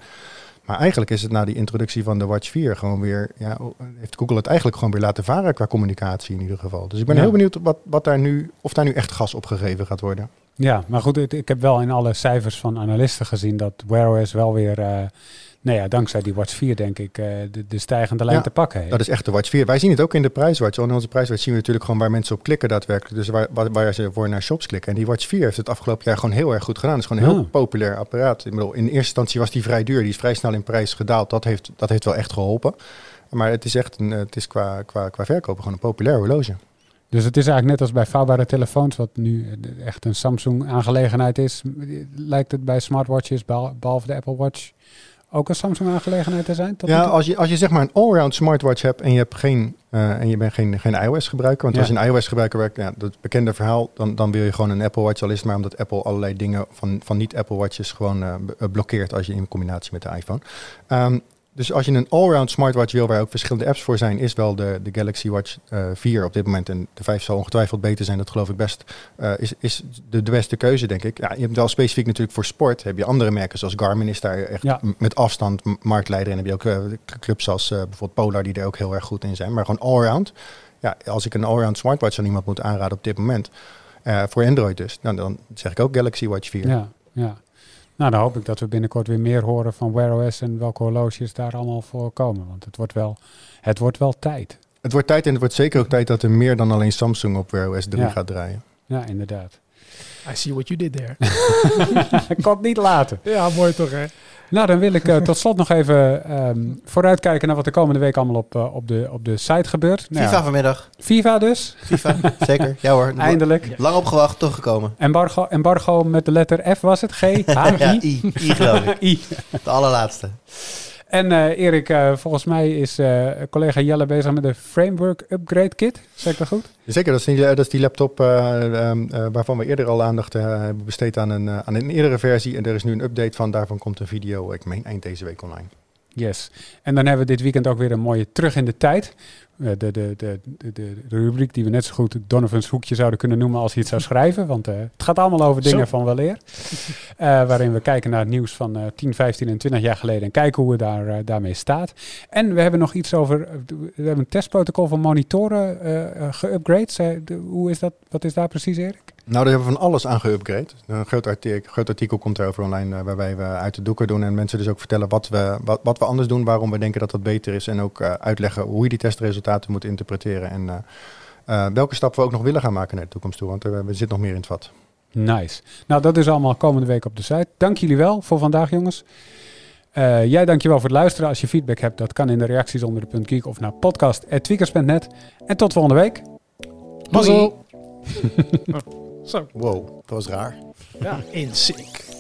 Maar eigenlijk is het na die introductie van de Watch 4 gewoon weer, ja, heeft Google het eigenlijk gewoon weer laten varen qua communicatie in ieder geval. Dus ik ben Ja. heel benieuwd wat, wat daar nu, of daar nu echt gas op gegeven gaat worden. Ja, maar goed, ik, ik heb wel in alle cijfers van analisten gezien dat Wear OS wel weer, uh, nou ja, dankzij die Watch 4 denk ik, uh, de, de stijgende lijn Ja, te pakken heeft. Dat is echt de Watch 4. Wij zien het ook in de prijswatch. In onze prijswatch zien we natuurlijk gewoon waar mensen op klikken daadwerkelijk. Dus waar, waar, waar ze voor naar shops klikken. En die Watch 4 heeft het afgelopen jaar gewoon heel erg goed gedaan. Het is gewoon een heel Ja. populair apparaat. Ik bedoel, in eerste instantie was die vrij duur. Die is vrij snel in prijs gedaald. Dat heeft, dat heeft wel echt geholpen. Maar het is echt een, het is qua, qua, qua verkopen gewoon een populair horloge. Dus het is eigenlijk net als bij vouwbare telefoons, wat nu eh, echt een Samsung-aangelegenheid is. Lijkt het bij smartwatches, behal- behalve de Apple Watch, ook een Samsung-aangelegenheid te zijn? tot Ja, als je, als je zeg maar een allround smartwatch hebt en je, hebt geen, uh, en je bent geen, geen iOS-gebruiker. Want Ja. als je een iOS-gebruiker werkt, ja, dat bekende verhaal, dan, dan wil je gewoon een Apple Watch. Al is het maar omdat Apple allerlei dingen van, van niet-Apple Watches gewoon uh, blokkeert als je in combinatie met de iPhone. Um, dus als je een allround smartwatch wil, waar ook verschillende apps voor zijn, is wel de, de Galaxy Watch uh, 4 op dit moment. En de 5 zal ongetwijfeld beter zijn, dat geloof ik best. Uh, is is de, de beste keuze, denk ik. Ja, je hebt wel specifiek natuurlijk voor sport. Heb je andere merken, zoals Garmin is daar echt Ja. met afstand marktleider. En heb je ook uh, clubs als bijvoorbeeld Polar, die er ook heel erg goed in zijn. Maar gewoon allround. Ja, als ik een allround smartwatch aan iemand moet aanraden op dit moment, voor Android dus, nou, dan zeg ik ook Galaxy Watch 4. Ja, ja. Nou, dan hoop ik dat we binnenkort weer meer horen van Wear OS en welke horloges daar allemaal voor komen. Want het wordt wel, het wordt wel tijd. Het wordt tijd en het wordt zeker ook tijd dat er meer dan alleen Samsung op Wear OS 3 Ja. gaat draaien. Ja, inderdaad. I see what you did there. Ik kan het niet laten. ja, mooi toch hè? Nou, dan wil ik uh, tot slot nog even um, vooruitkijken naar wat de komende week allemaal op, uh, op, de, op de site gebeurt. Nou, FIFA vanmiddag. FIFA dus, FIFA, zeker. Ja hoor. eindelijk. Lang opgewacht, toch gekomen. Embargo, embargo met de letter F was het? G? H? I? Ja, I. I geloof ik. I. De allerlaatste. En uh, Erik, uh, volgens mij is uh, collega Jelle bezig met de Framework Upgrade Kit. Zeg ik dat goed? Zeker, dat is die, dat die laptop um, waarvan we eerder al aandacht hebben besteed aan een, aan een eerdere versie. En er is nu een update van, daarvan komt een video, ik meen eind deze week online. Yes. En dan hebben we dit weekend ook weer een mooie terug in de tijd. Uh, de, de, de, de, de rubriek die we net zo goed Donovan's hoekje zouden kunnen noemen als hij het zou schrijven. Want uh, het gaat allemaal over dingen zo. van weleer. Uh, waarin we kijken naar het nieuws van 10, 15 en 20 jaar geleden. En kijken hoe we daar, daarmee staat. En we hebben nog iets over... We hebben een testprotocol van monitoren geüpgrade. hoe is dat? Wat is daar precies, Erik? Nou, daar hebben we van alles aan geüpgrade. Een groot artikel, groot artikel komt erover online uh, waarbij we uit de doeken doen en mensen dus ook vertellen wat we, wat, wat we anders doen, waarom we denken dat dat beter is en ook uh, uitleggen hoe je die testresultaten moet interpreteren en uh, welke stappen we ook nog willen gaan maken naar de toekomst toe, want er zit nog meer in het vat. Nice. Nou, dat is allemaal komende week op de site. Dank jullie wel voor vandaag, jongens. Uh, jij dankjewel voor het luisteren. Als je feedback hebt, dat kan in de reacties onder de punt geek of naar podcast.tweakers.net. En tot volgende week. Mazzel. Zo. Wow, dat was raar. Ja, in sync.